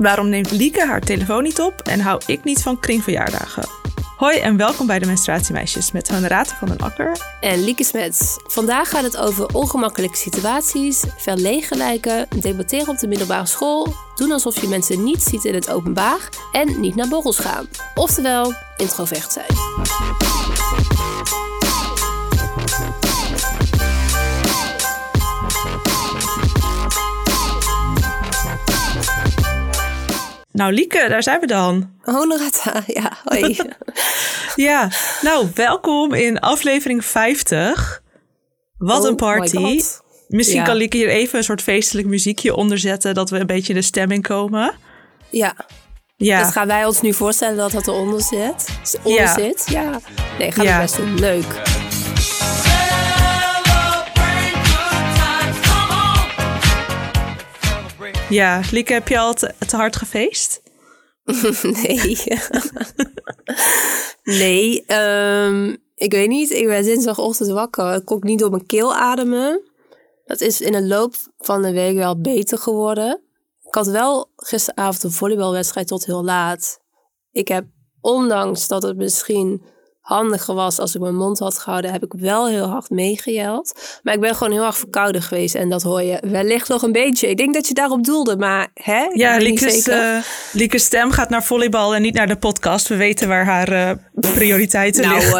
Waarom neemt Lieke haar telefoon niet op en hou ik niet van kringverjaardagen? Hoi en welkom bij de Menstruatiemeisjes met Honorate van den Akker. En Lieke Smets. Vandaag gaat het over ongemakkelijke situaties, verlegen lijken, debatteren op de middelbare school, doen alsof je mensen niet ziet in het openbaar en niet naar borrels gaan. Oftewel, introvert zijn. Nou Lieke, daar zijn we dan. Honorata, ja, hoi. Ja, nou welkom in aflevering 50. Wat Oh een my party. Misschien Ja. kan Lieke hier even een soort feestelijk muziekje onder zetten, dat we een beetje in de stemming komen. Ja, Ja, dus gaan wij ons nu voorstellen dat dat eronder zit? Onder Ja. zit? Ja. Nee, gaan Ja. best doen. Leuk. Ja. Lieke, heb je al te, hard gefeest? Nee. nee, ehm, ik weet niet. Ik ben dinsdagochtend wakker. Ik kon niet door mijn keel ademen. Dat is in de loop van de week wel beter geworden. Ik had wel gisteravond een volleybalwedstrijd tot heel laat. Ik heb, ondanks dat het misschien handiger was als ik mijn mond had gehouden, heb ik wel heel hard meegejeld. Maar ik ben gewoon heel erg verkouden geweest en dat hoor je wellicht nog een beetje. Ik denk dat je daarop doelde, maar hè? Ik Ja, Lieke's, eh, Lieke's stem gaat naar volleybal en niet naar de podcast. We weten waar haar eh, prioriteiten nou, liggen.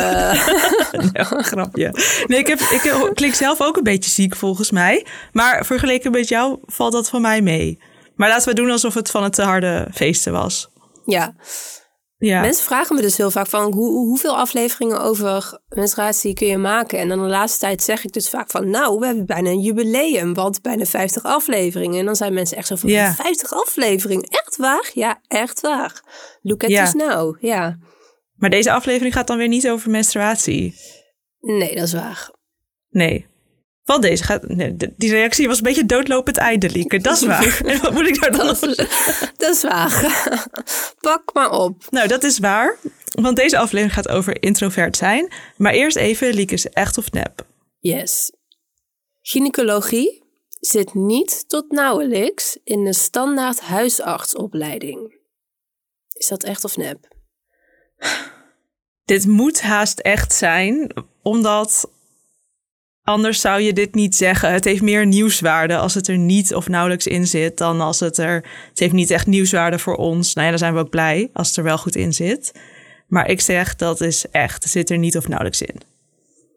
Nee, grapje. Nee, ik, heb, ik klink zelf ook een beetje ziek volgens mij. Maar vergeleken met jou valt dat van mij mee. Maar laten we doen alsof het van het te harde feesten was. ja. Ja, Mensen vragen me dus heel vaak van hoe, hoeveel afleveringen over menstruatie kun je maken? En dan de laatste tijd zeg ik dus vaak van nou, we hebben bijna een jubileum, want bijna 50 afleveringen. En dan zijn mensen echt zo van Ja. 50 afleveringen, echt waar? Ja, echt waar. Look at Ja. us now. Ja, maar deze aflevering gaat dan weer niet over menstruatie. nee, dat is waar. Nee. Wat deze gaat. Nee, die reactie was een beetje doodlopend einde, Lieke. Dat is waar. En wat moet ik daar dan Dat is, dat is waar. Pak maar op. Nou, dat is waar. Want deze aflevering gaat over introvert zijn. Maar eerst even, Lieke is echt of nep? Yes. Gynaecologie zit niet tot nauwelijks in de standaard huisartsopleiding. Is dat echt of nep? Dit moet haast echt zijn, omdat anders zou je dit niet zeggen. Het heeft meer nieuwswaarde als het er niet of nauwelijks in zit, dan als het er. Het heeft niet echt nieuwswaarde voor ons. Nou ja, dan zijn we ook blij als het er wel goed in zit. Maar ik zeg dat is echt. Het zit er niet of nauwelijks in.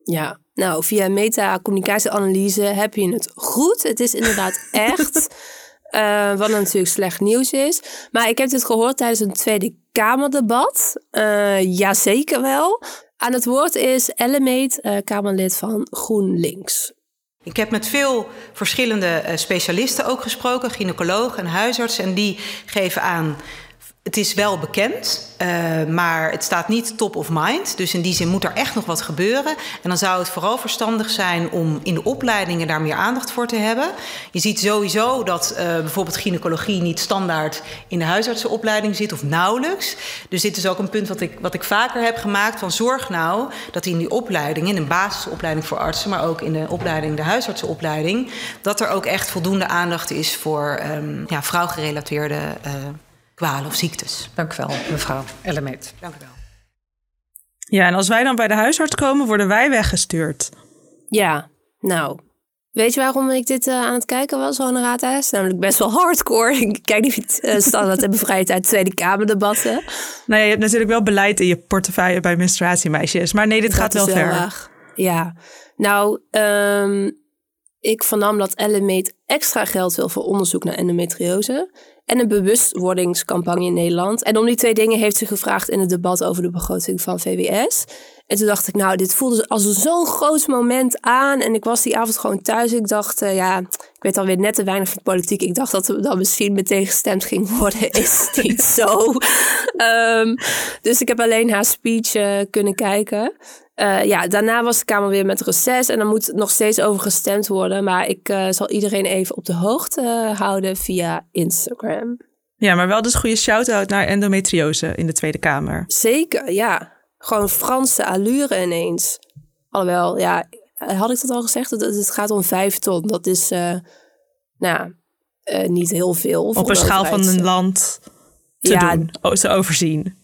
Ja, nou, via meta-communicatieanalyse heb je het goed. Het is inderdaad echt, eh, wat natuurlijk slecht nieuws is. Maar ik heb dit gehoord tijdens een Tweede Kamerdebat. Eh jazeker wel. Aan het woord is Ellemeet, eh, Kamerlid van GroenLinks. Ik heb met veel verschillende eh, specialisten ook gesproken, gynaecologen en huisartsen. En die geven aan, het is wel bekend, eh, maar het staat niet top of mind. Dus in die zin moet er echt nog wat gebeuren. En dan zou het vooral verstandig zijn om in de opleidingen daar meer aandacht voor te hebben. Je ziet sowieso dat eh, bijvoorbeeld gynaecologie niet standaard in de huisartsenopleiding zit of nauwelijks. Dus dit is ook een punt wat ik, wat ik vaker heb gemaakt. Van zorg nou dat in die opleiding, in een basisopleiding voor artsen, maar ook in de opleiding, de huisartsenopleiding, dat er ook echt voldoende aandacht is voor ehm ja, vrouwgerelateerde eh, kwalen of ziektes. Dank u wel, mevrouw Ellemeet. Dank u wel. Ja, en als wij dan bij de huisarts komen, worden wij weggestuurd. Ja, nou, weet je waarom ik dit eh, aan het kijken was? Het is namelijk best wel hardcore. Ik kijk niet uh, standaard en bevrijd uit Tweede Kamerdebatten. Nou ja, je hebt natuurlijk wel beleid in je portefeuille bij menstruatiemeisjes. Maar nee, dit gaat wel is ver. Ja, nou, ehm, ik vernam dat Ellemeet extra geld wil voor onderzoek naar endometriose. En een bewustwordingscampagne in Nederland. En om die twee dingen heeft ze gevraagd in het debat over de begroting van VWS. En toen dacht ik, nou, dit voelde als zo'n groot moment aan. En ik was die avond gewoon thuis. Ik dacht, eh, ja, ik weet alweer net te weinig van politiek. Ik dacht dat er dan misschien meteen gestemd ging worden. Is niet zo. Ehm, dus ik heb alleen haar speech eh, kunnen kijken. Uh, ja, daarna was de Kamer weer met reces en er moet nog steeds over gestemd worden. Maar ik uh, zal iedereen even op de hoogte houden via Instagram. Ja, maar wel dus goede shout-out naar endometriose in de Tweede Kamer. Zeker, ja. Gewoon Franse allure ineens. Alhoewel, ja, had ik dat al gezegd? Het, het gaat om vijf ton. Dat is, uh, nou, eh, niet heel veel. Op een schaal van een land te Ja. doen, o- te overzien.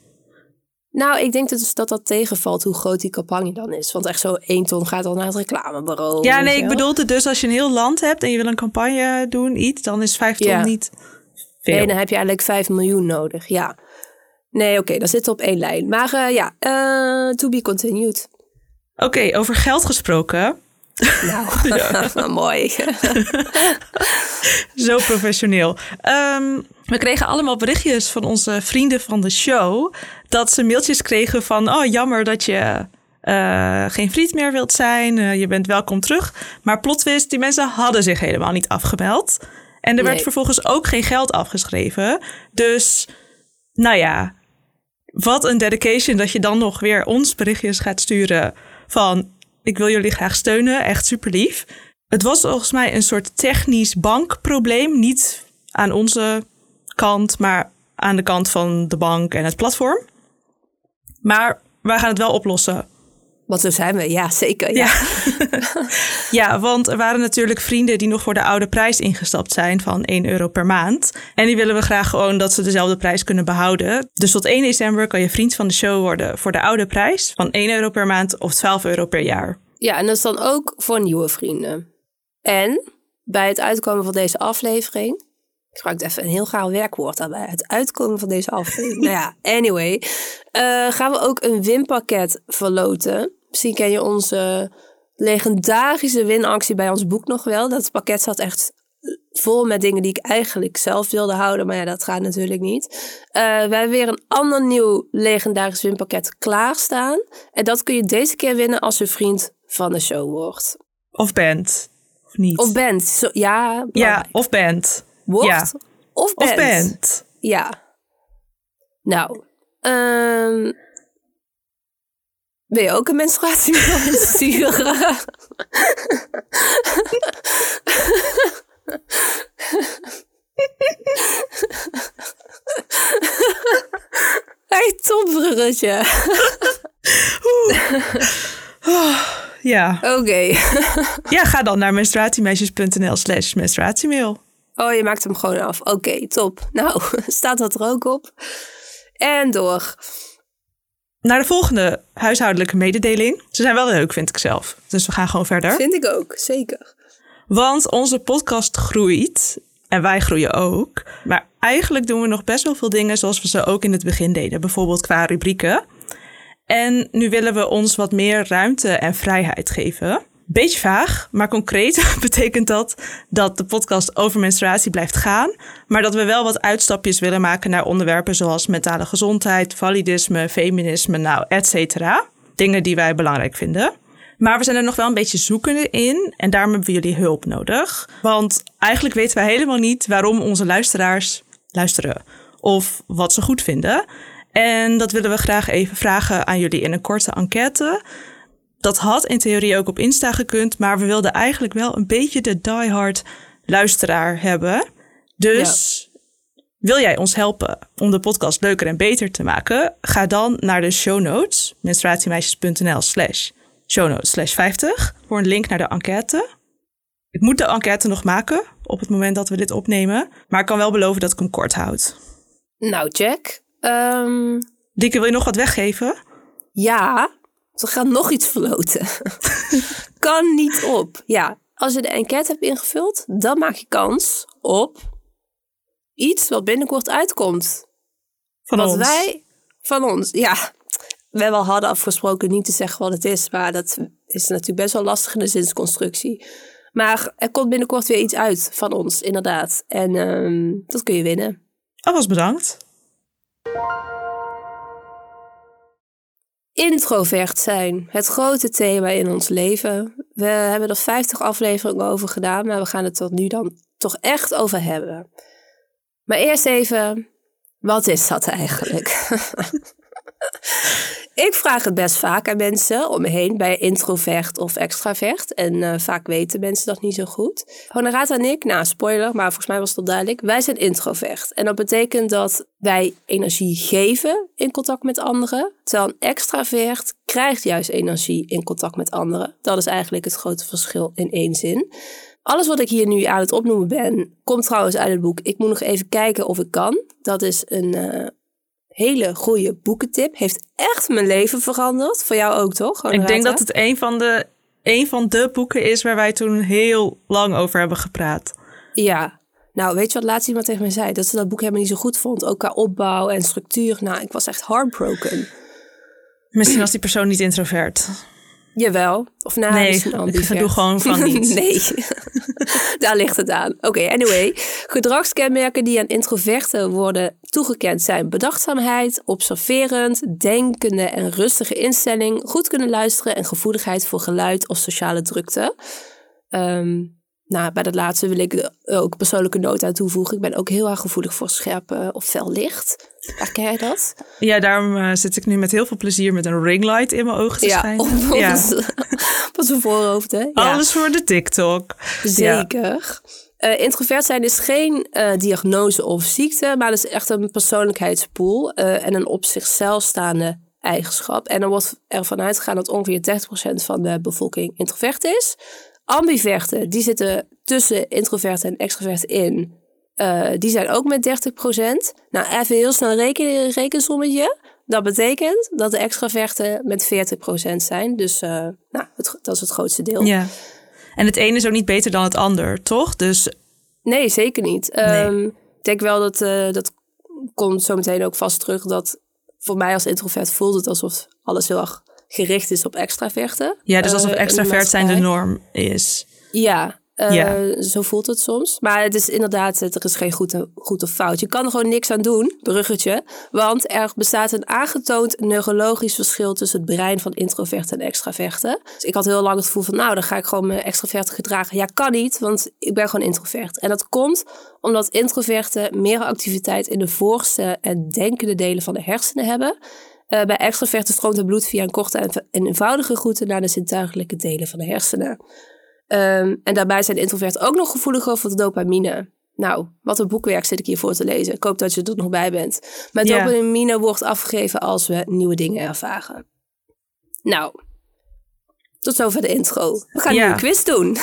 Nou, ik denk dus dat dat tegenvalt hoe groot die campagne dan is. Want echt zo één ton gaat dan naar het reclamebureau. Ja, nee, ik wel. bedoelde dus als je een heel land hebt en je wil een campagne doen, iets, dan is vijf ton Ja. niet veel. Nee, dan heb je eigenlijk 5 miljoen nodig. Ja. Nee, oké, dan zitten we op één lijn. Maar eh, ja, eh, to be continued. Oké, over geld gesproken. Nou, mooi. Zo professioneel. Ehm, we kregen allemaal berichtjes van onze vrienden van de show. Dat ze mailtjes kregen van: Oh, jammer dat je eh, geen vriend meer wilt zijn. Eh, je bent welkom terug. Maar plot twist, die mensen hadden zich helemaal niet afgemeld. En er werd vervolgens ook geen geld afgeschreven. Dus, nou ja, wat een dedication dat je dan nog weer ons berichtjes gaat sturen van ik wil jullie graag steunen, echt super lief. Het was volgens mij een soort technisch bankprobleem, niet aan onze kant, maar aan de kant van de bank en het platform. Maar wij gaan het wel oplossen. Want zo zijn we, ja, zeker. Ja. Ja. ja, want er waren natuurlijk vrienden die nog voor de oude prijs ingestapt zijn van 1 euro per maand. En die willen we graag gewoon dat ze dezelfde prijs kunnen behouden. Dus tot 1 december kan je vriend van de show worden voor de oude prijs van 1 euro per maand of 12 euro per jaar. Ja, en dat is dan ook voor nieuwe vrienden. En bij het uitkomen van deze aflevering. Ik gebruik even een heel gaaf werkwoord daarbij. Het uitkomen van deze aflevering. nou ja, anyway. eh, gaan we ook een winpakket verloten. Misschien ken je onze legendarische winactie bij ons boek nog wel. Dat pakket zat echt vol met dingen die ik eigenlijk zelf wilde houden. Maar ja, dat gaat natuurlijk niet. Eh, we hebben weer een ander nieuw legendarisch winpakket klaarstaan. En dat kun je deze keer winnen als je vriend van de show wordt. Of bent. Of niet. Of bent. Zo, ja, ja, of bent. Wordt ja. of bent. Of bent. Ja. Nou, ehm wil je ook een menstruatiemail insturen? Hey, topbruggetje. Ja. Oké. ja, ga dan naar menstruatiemeisjes.nl slash menstruatiemail. Oh, je maakt hem gewoon af. Oké, top. Nou, staat dat er ook op. En door. Naar de volgende huishoudelijke mededeling. Ze zijn wel leuk, vind ik zelf. Dus we gaan gewoon verder. Vind ik ook, zeker. Want onze podcast groeit. En wij groeien ook. Maar eigenlijk doen we nog best wel veel dingen zoals we ze ook in het begin deden. Bijvoorbeeld qua rubrieken. En nu willen we ons wat meer ruimte en vrijheid geven. Beetje vaag, maar concreet betekent dat dat de podcast over menstruatie blijft gaan. Maar dat we wel wat uitstapjes willen maken naar onderwerpen zoals mentale gezondheid, validisme, feminisme, nou, et cetera. Dingen die wij belangrijk vinden. Maar we zijn er nog wel een beetje zoekende in en daarom hebben we jullie hulp nodig. Want eigenlijk weten wij helemaal niet waarom onze luisteraars luisteren of wat ze goed vinden. En dat willen we graag even vragen aan jullie in een korte enquête. Dat had in theorie ook op Insta gekund, maar we wilden eigenlijk wel een beetje de diehard luisteraar hebben. Dus wil jij ons helpen om de podcast leuker en beter te maken? Ga dan naar de show notes, menstruatiemeisjes.nl slash show notes slash 50 voor een link naar de enquête. Ik moet de enquête nog maken op het moment dat we dit opnemen, maar ik kan wel beloven dat ik hem kort houd. Nou, Jack. ehm, Dikke, wil je nog wat weggeven? ja, we gaan nog iets verloten. kan niet op. Ja, als je de enquête hebt ingevuld, dan maak je kans op iets wat binnenkort uitkomt. Van wat ons. wij van ons, ja. We wel hadden afgesproken niet te zeggen wat het is, maar dat is natuurlijk best wel lastig in de zinsconstructie. Maar er komt binnenkort weer iets uit van ons, inderdaad. En ehm, dat kun je winnen. Alvast bedankt. Introvert zijn, het grote thema in ons leven. We hebben er 50 afleveringen over gedaan, maar we gaan het er nu dan toch echt over hebben. Maar eerst even, wat is dat eigenlijk? Ik vraag het best vaak aan mensen om me heen bij introvert of extravert. En eh, vaak weten mensen dat niet zo goed. Honorata en ik, nou spoiler, maar volgens mij was al duidelijk. Wij zijn introvert. En dat betekent dat wij energie geven in contact met anderen. Terwijl een extravert krijgt juist energie in contact met anderen. Dat is eigenlijk het grote verschil in één zin. alles wat ik hier nu aan het opnoemen ben, komt trouwens uit het boek. Ik moet nog even kijken of ik kan. Dat is een uh, hele goede boekentip. Heeft echt mijn leven veranderd. Voor jou ook, toch? ik denk dat het een van, de, een van de boeken is waar wij toen heel lang over hebben gepraat. Ja, nou, weet je wat laatst iemand tegen mij zei? Dat ze dat boek helemaal niet zo goed vond. Ook qua opbouw en structuur. Nou, ik was echt heartbroken. Misschien was die persoon niet introvert. Jawel. Of nou, nee, ik doe gewoon van niet. nee, daar ligt het aan. Oké, anyway. Gedragskenmerken die aan introverten worden toegekend zijn bedachtzaamheid, observerend, denkende en rustige instelling, goed kunnen luisteren en gevoeligheid voor geluid of sociale drukte. Um, nou, bij dat laatste wil ik ook persoonlijke noot aan toevoegen. Ik ben ook heel erg gevoelig voor scherp of fel licht. Herken jij dat? Ja, daarom uh, zit ik nu met heel veel plezier met een ringlight in mijn ogen te ja, schijnen. Op, ja, op zijn voorhoofd, hè? Ja. Alles voor de TikTok. Zeker. Ja. Uh, introvert zijn is geen uh, diagnose of ziekte, maar het is echt een persoonlijkheidspool en een op zichzelf staande eigenschap. En er wordt ervan uitgegaan dat ongeveer 30% van de bevolking introvert is. Ambiverten, die zitten tussen introverten en extroverten in. Die zijn ook met 30%. Nou, even heel snel rekenen, rekensommetje. Dat betekent dat de extraverten met 40% zijn. Dus nou, dat is het grootste deel. Ja. En het ene is ook niet beter dan het ander, toch? Dus... Nee, zeker niet. Nee. Um, ik denk wel dat uh, dat komt zo meteen ook vast terug. Dat voor mij als introvert voelt het alsof alles heel erg gericht is op extraverten. Ja, dus alsof extravert zijn de norm is. Ja, ja. zo voelt het soms. Maar het is inderdaad, er is geen goed, of fout. Je kan er gewoon niks aan doen, bruggetje. Want er bestaat een aangetoond neurologisch verschil tussen het brein van introverten en extraverten. Dus ik had heel lang het gevoel van, nou, dan ga ik gewoon mijn extraverten gedragen. Ja, kan niet, want ik ben gewoon introvert. En dat komt omdat introverten meer activiteit in de voorste en denkende delen van de hersenen hebben. Uh, bij extraverten stroomt het bloed via een korte en eenvoudige route naar de zintuigelijke delen van de hersenen. Um, en daarbij zijn introverten ook nog gevoeliger voor de dopamine. Nou, wat een boekwerk zit ik hier voor te lezen. Ik hoop dat je er nog bij bent. Maar yeah. dopamine wordt afgegeven als we nieuwe dingen ervaren. Nou, tot zover de intro. We gaan yeah. nu een quiz doen.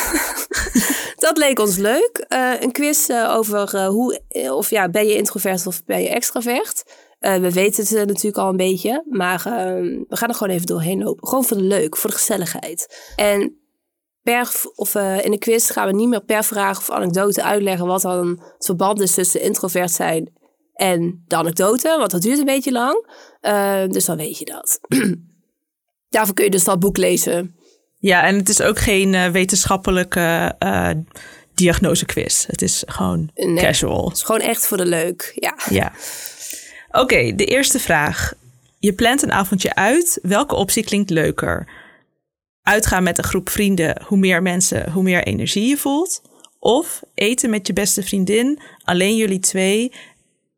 dat leek ons leuk. Uh, een quiz uh, over uh, hoe, of ja, ben je introvert of ben je extravert? we weten het natuurlijk al een beetje, maar ehm, we gaan er gewoon even doorheen lopen. Gewoon voor de leuk, voor de gezelligheid. En per, of uh, in de quiz gaan we niet meer per vraag of anekdote uitleggen wat dan het verband is tussen introvert zijn en de anekdote, want dat duurt een beetje lang. Uh, dus dan weet je dat. Daarvoor kun je dus dat boek lezen. Ja, en het is ook geen uh, wetenschappelijke diagnosequiz. Het is gewoon nee, casual. Het is gewoon echt voor de leuk, ja. Ja. Oké, okay, de eerste vraag. Je plant een avondje uit. Welke optie klinkt leuker? Uitgaan met een groep vrienden, hoe meer mensen, hoe meer energie je voelt. Of eten met je beste vriendin, alleen jullie twee,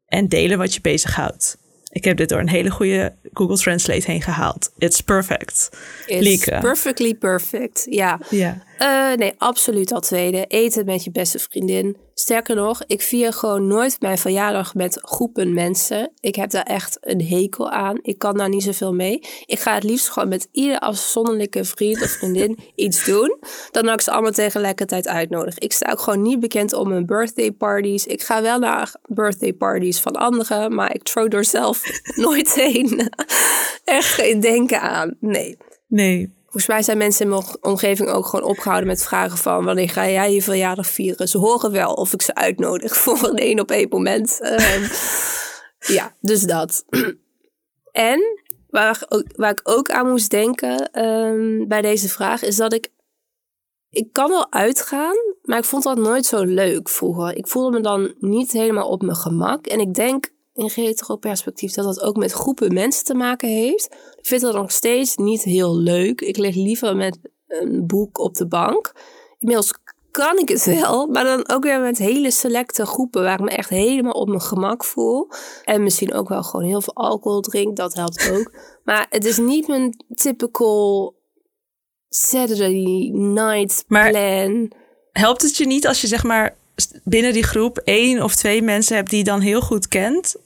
en delen wat je bezighoudt. Ik heb dit door een hele goede Google Translate heen gehaald. It's perfect. It's Lieke. perfectly perfect, ja. Ja. Uh, nee, absoluut al tweede. Eten met je beste vriendin. Sterker nog, ik vier gewoon nooit mijn verjaardag met groepen mensen. Ik heb daar echt een hekel aan. Ik kan daar niet zoveel mee. Ik ga het liefst gewoon met ieder afzonderlijke vriend of vriendin iets doen. Dan had ik ze allemaal tegelijkertijd uitnodigen. Ik sta ook gewoon niet bekend om mijn birthday parties. Ik ga wel naar birthday parties van anderen, maar ik throw er zelf nooit heen. echt geen denken aan. Nee. Nee, Volgens mij zijn mensen in mijn omgeving ook gewoon opgehouden met vragen van wanneer ga jij je verjaardag vieren? Ze horen wel of ik ze uitnodig voor een één op één moment. Um, ja, dus dat. en waar, waar ik ook aan moest denken um, bij deze vraag is dat ik ik kan wel uitgaan, maar ik vond dat nooit zo leuk vroeger. Ik voelde me dan niet helemaal op mijn gemak. En ik denk in retro-perspectief dat dat ook met groepen mensen te maken heeft. Ik vind dat nog steeds niet heel leuk. Ik lig liever met een boek op de bank. Inmiddels kan ik het wel, maar dan ook weer met hele selecte groepen waar ik me echt helemaal op mijn gemak voel. En misschien ook wel gewoon heel veel alcohol drink, dat helpt ook. maar het is niet mijn typical Saturday night maar plan. Helpt het je niet als je zeg maar binnen die groep één of twee mensen hebt die je dan heel goed kent?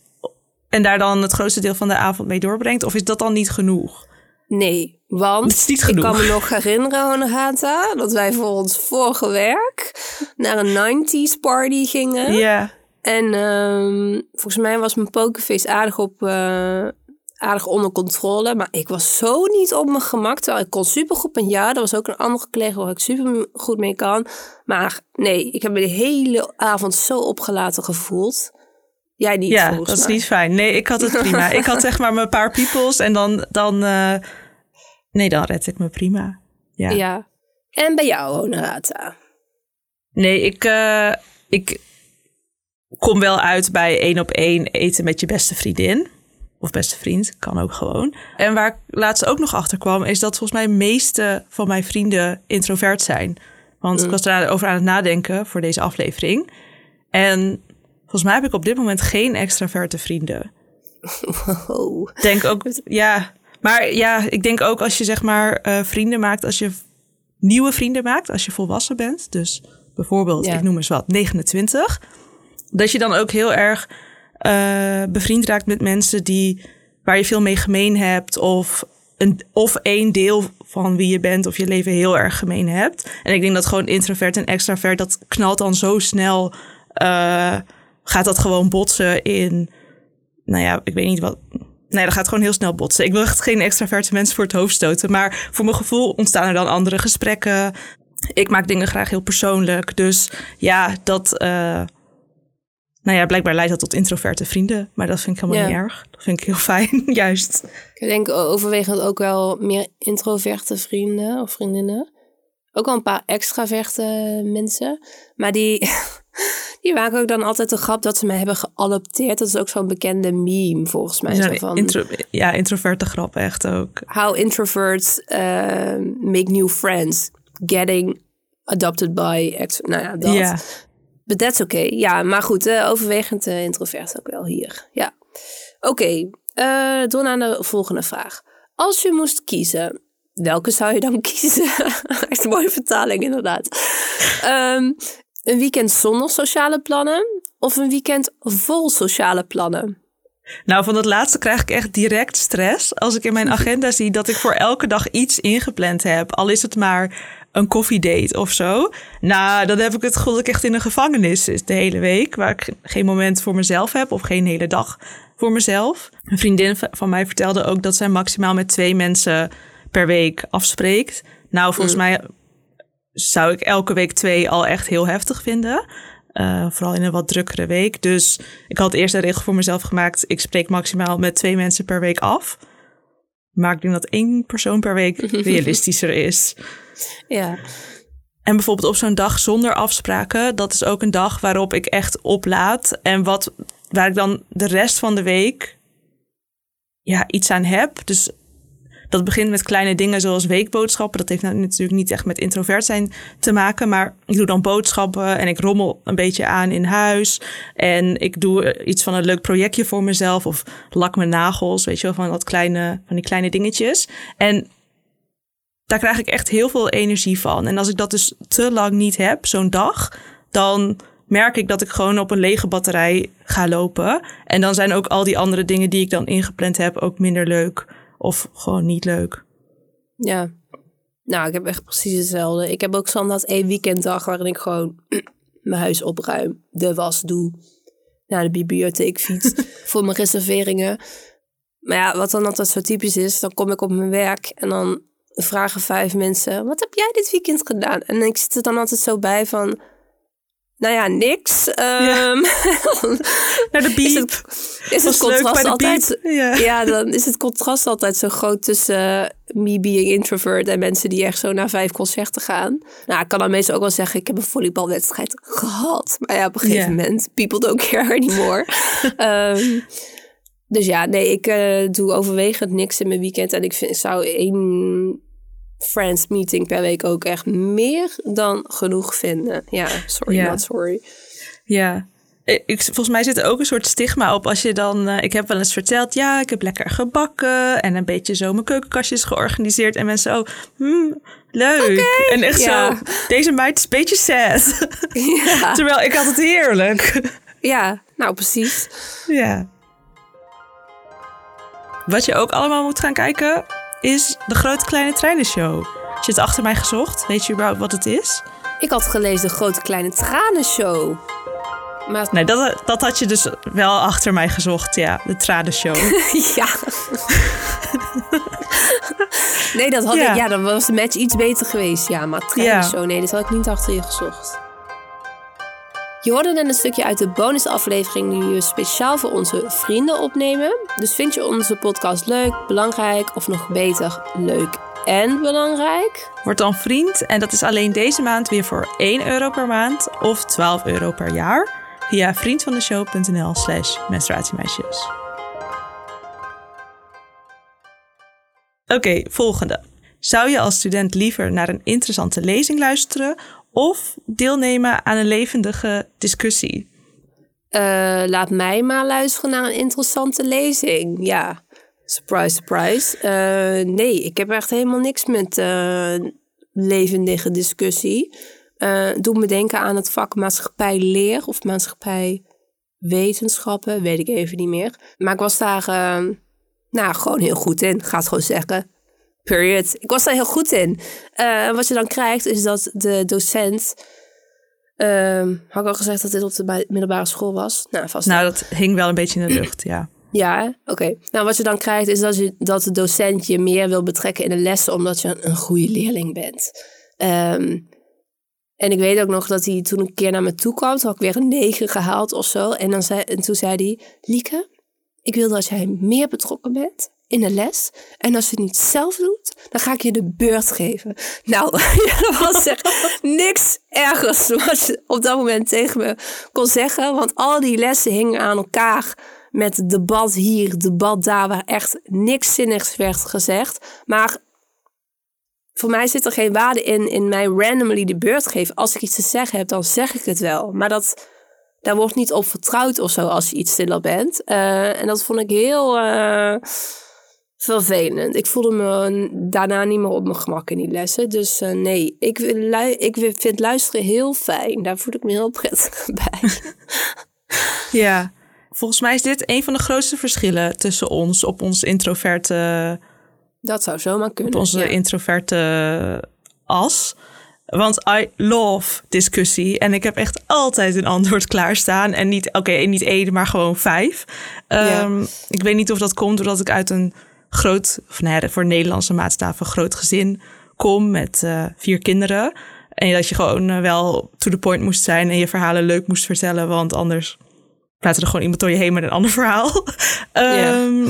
En daar dan het grootste deel van de avond mee doorbrengt? Of is dat dan niet genoeg? Nee, Want ik kan me nog herinneren, Honorata, dat wij voor ons vorige werk naar een 90s party gingen. Ja. En ehm, volgens mij was mijn pokerface aardig, op, eh, aardig onder controle. Maar ik was zo niet op mijn gemak. Terwijl ik kon supergoed met ja. Er was ook een andere collega waar ik super goed mee kan. Maar nee, ik heb me de hele avond zo opgelaten gevoeld. Jij niet, Ja, dat is niet fijn. Nee, ik had het prima. ik had zeg maar mijn paar peoples en dan, dan eh, nee, dan red ik me prima. Ja. Ja. En bij jou, Honorata. Nee, ik, eh, ik kom wel uit bij één op één eten met je beste vriendin. Of beste vriend, kan ook gewoon. En waar ik laatst ook nog achter kwam, is dat volgens mij de meeste van mijn vrienden introvert zijn. Want ik was daarover aan het nadenken voor deze aflevering. En volgens mij heb ik op dit moment geen extraverte vrienden. Oh. denk ook, ja. Maar ja, ik denk ook als je zeg maar eh, vrienden maakt, als je nieuwe vrienden maakt, als je volwassen bent. Dus bijvoorbeeld, Ja. ik noem eens wat, 29. Dat je dan ook heel erg eh, bevriend raakt met mensen die, waar je veel mee gemeen hebt. Of, een, of één deel van wie je bent of je leven heel erg gemeen hebt. En ik denk dat gewoon introvert en extravert, dat knalt dan zo snel. eh, gaat dat gewoon botsen in nou ja, ik weet niet wat. Nee, dat gaat gewoon heel snel botsen. Ik wil echt geen extraverte mensen voor het hoofd stoten. Maar voor mijn gevoel ontstaan er dan andere gesprekken. Ik maak dingen graag heel persoonlijk. Dus ja, dat. eh, nou ja, blijkbaar leidt dat tot introverte vrienden. Maar dat vind ik helemaal Ja. niet erg. Dat vind ik heel fijn, juist. Ik denk overwegend ook wel meer introverte vrienden of vriendinnen. Ook wel een paar extraverte mensen. Maar die, die maken ook dan altijd de grap dat ze mij hebben geadopteerd. Dat is ook zo'n bekende meme volgens mij. Zo Zo'n van, intro- ja, introverte grap echt ook. How introverts uh, make new friends. Getting adopted by... Ex nou ja, dat. Ja. But that's okay. Ja, maar goed, eh, overwegend eh, introvert ook wel hier. Ja. Oké, eh, door naar de volgende vraag. Als je moest kiezen, welke zou je dan kiezen? Echt een mooie vertaling, inderdaad. Ehm, een weekend zonder sociale plannen of een weekend vol sociale plannen? Nou, van dat laatste krijg ik echt direct stress. Als ik in mijn agenda zie dat ik voor elke dag iets ingepland heb. Al is het maar een koffiedate of zo. Nou, dan heb ik het gevoel dat ik echt in een gevangenis zit de hele week. Waar ik geen moment voor mezelf heb of geen hele dag voor mezelf. Een vriendin van mij vertelde ook dat zij maximaal met twee mensen per week afspreekt. Nou, volgens mij zou ik elke week twee al echt heel heftig vinden. Uh, vooral in een wat drukkere week. Dus ik had eerst een regel voor mezelf gemaakt. Ik spreek maximaal met twee mensen per week af. Maar ik denk dat één persoon per week realistischer is. Ja. En bijvoorbeeld op zo'n dag zonder afspraken, dat is ook een dag waarop ik echt oplaad. En wat, waar ik dan de rest van de week ja, iets aan heb. Dus dat begint met kleine dingen zoals weekboodschappen. Dat heeft natuurlijk niet echt met introvert zijn te maken. Maar ik doe dan boodschappen en ik rommel een beetje aan in huis. En ik doe iets van een leuk projectje voor mezelf. Of lak mijn nagels, weet je wel, van, dat kleine, van die kleine dingetjes. En daar krijg ik echt heel veel energie van. En als ik dat dus te lang niet heb, zo'n dag, dan merk ik dat ik gewoon op een lege batterij ga lopen. En dan zijn ook al die andere dingen die ik dan ingepland heb ook minder leuk of gewoon niet leuk. Ja. Nou, ik heb echt precies hetzelfde. Ik heb ook standaard één weekenddag waarin ik gewoon mijn huis opruim, de was doe, naar de bibliotheek fiets voor mijn reserveringen. Maar ja, wat dan altijd zo typisch is, dan kom ik op mijn werk en dan vragen vijf mensen: Wat heb jij dit weekend gedaan? En ik zit er dan altijd zo bij van. Nou ja, niks. Um, ja. Naar de is het, is het contrast altijd. Ja. ja. dan is het contrast altijd zo groot tussen me being introvert en mensen die echt zo naar vijf concerten gaan. Nou, ik kan dan meestal ook wel zeggen: ik heb een volleybalwedstrijd gehad. Maar ja, op een gegeven yeah. moment, people don't care anymore. um, dus ja, nee, ik uh, doe overwegend niks in mijn weekend. En ik vind, zou één friends meeting per week ook echt meer dan genoeg vinden. Ja, sorry, ja. not sorry. Ja. Ik, volgens mij zit er ook een soort stigma op als je dan... Uh, ik heb wel eens verteld, ja, ik heb lekker gebakken... en een beetje zo mijn keukenkastjes georganiseerd. En mensen, oh, hmm, leuk. Okay, en echt ja. zo, deze meid is een beetje sad. Ja. Terwijl ik had het heerlijk. Ja, nou precies. Ja. Wat je ook allemaal moet gaan kijken is de Grote Kleine Treinen Show. Je het achter mij gezocht. Weet je überhaupt wat het is? Ik had gelezen de Grote Kleine Tranenshow. Maar Nee, dat, dat had je dus wel achter mij gezocht, ja. De Tradenshow. ja. nee, dat had Ja. ik. Ja, dan was de match iets beter geweest. Ja, maar Tranenshow, nee, dit had ik niet achter je gezocht. Je hoorde net een stukje uit de bonusaflevering die we speciaal voor onze vrienden opnemen. Dus vind je onze podcast leuk, belangrijk of nog beter, leuk en belangrijk? Word dan vriend en dat is alleen deze maand weer voor 1 euro per maand of 12 euro per jaar via vriendvandeshow.nl slash menstruatiemeisjes. Oké, volgende. Zou je als student liever naar een interessante lezing luisteren of deelnemen aan een levendige discussie? Eh, laat mij maar luisteren naar een interessante lezing. Ja, surprise, surprise. Eh, nee, ik heb echt helemaal niks met eh, levendige discussie. Doet me denken aan het vak maatschappij leer of maatschappij wetenschappen, weet ik even niet meer. Maar ik was daar nou, gewoon heel goed in, ga het gewoon zeggen. Period. Ik was daar heel goed in. Eh, wat je dan krijgt is dat de docent... Ehm, had ik al gezegd dat dit op de middelbare school was? Nou, vast Nou, dat hing wel een beetje in de lucht, ja. ja, oké. Nou, wat je dan krijgt is dat, je, dat de docent je meer wil betrekken in de lessen omdat je een, een goede leerling bent. Ehm, en ik weet ook nog dat hij toen een keer naar me toe kwam, toen had ik weer een 9 gehaald of zo. En, dan zei, en toen zei hij, Lieke, ik wil dat jij meer betrokken bent in de les. En als je het niet zelf doet, dan ga ik je de beurt geven. Nou, er was echt niks ergers wat je op dat moment tegen me kon zeggen. Want al die lessen hingen aan elkaar met debat hier, debat daar, waar echt niks zinnigs werd gezegd. Maar voor mij zit er geen waarde in, in mij randomly de beurt geven. Als ik iets te zeggen heb, dan zeg ik het wel. Maar dat, daar wordt niet op vertrouwd of zo als je iets stiller bent. Eh, en dat vond ik heel eh, vervelend. Ik voelde me daarna niet meer op mijn gemak in die lessen. Dus eh, nee, ik, ik vind luisteren heel fijn. Daar voel ik me heel prettig bij. Ja, volgens mij is dit een van de grootste verschillen tussen ons op ons introverte, Dat zou zomaar kunnen. op onze ja. introverte as. Want I love discussie en ik heb echt altijd een antwoord klaarstaan. En niet, oké, niet één, maar gewoon vijf. Ehm, Ik weet niet of dat komt doordat ik uit een groot, of nou ja, voor Nederlandse maatstaven, groot gezin kom met eh, vier kinderen. En dat je gewoon eh, wel to the point moest zijn en je verhalen leuk moest vertellen, want anders praat er gewoon iemand door je heen met een ander verhaal. Ehm,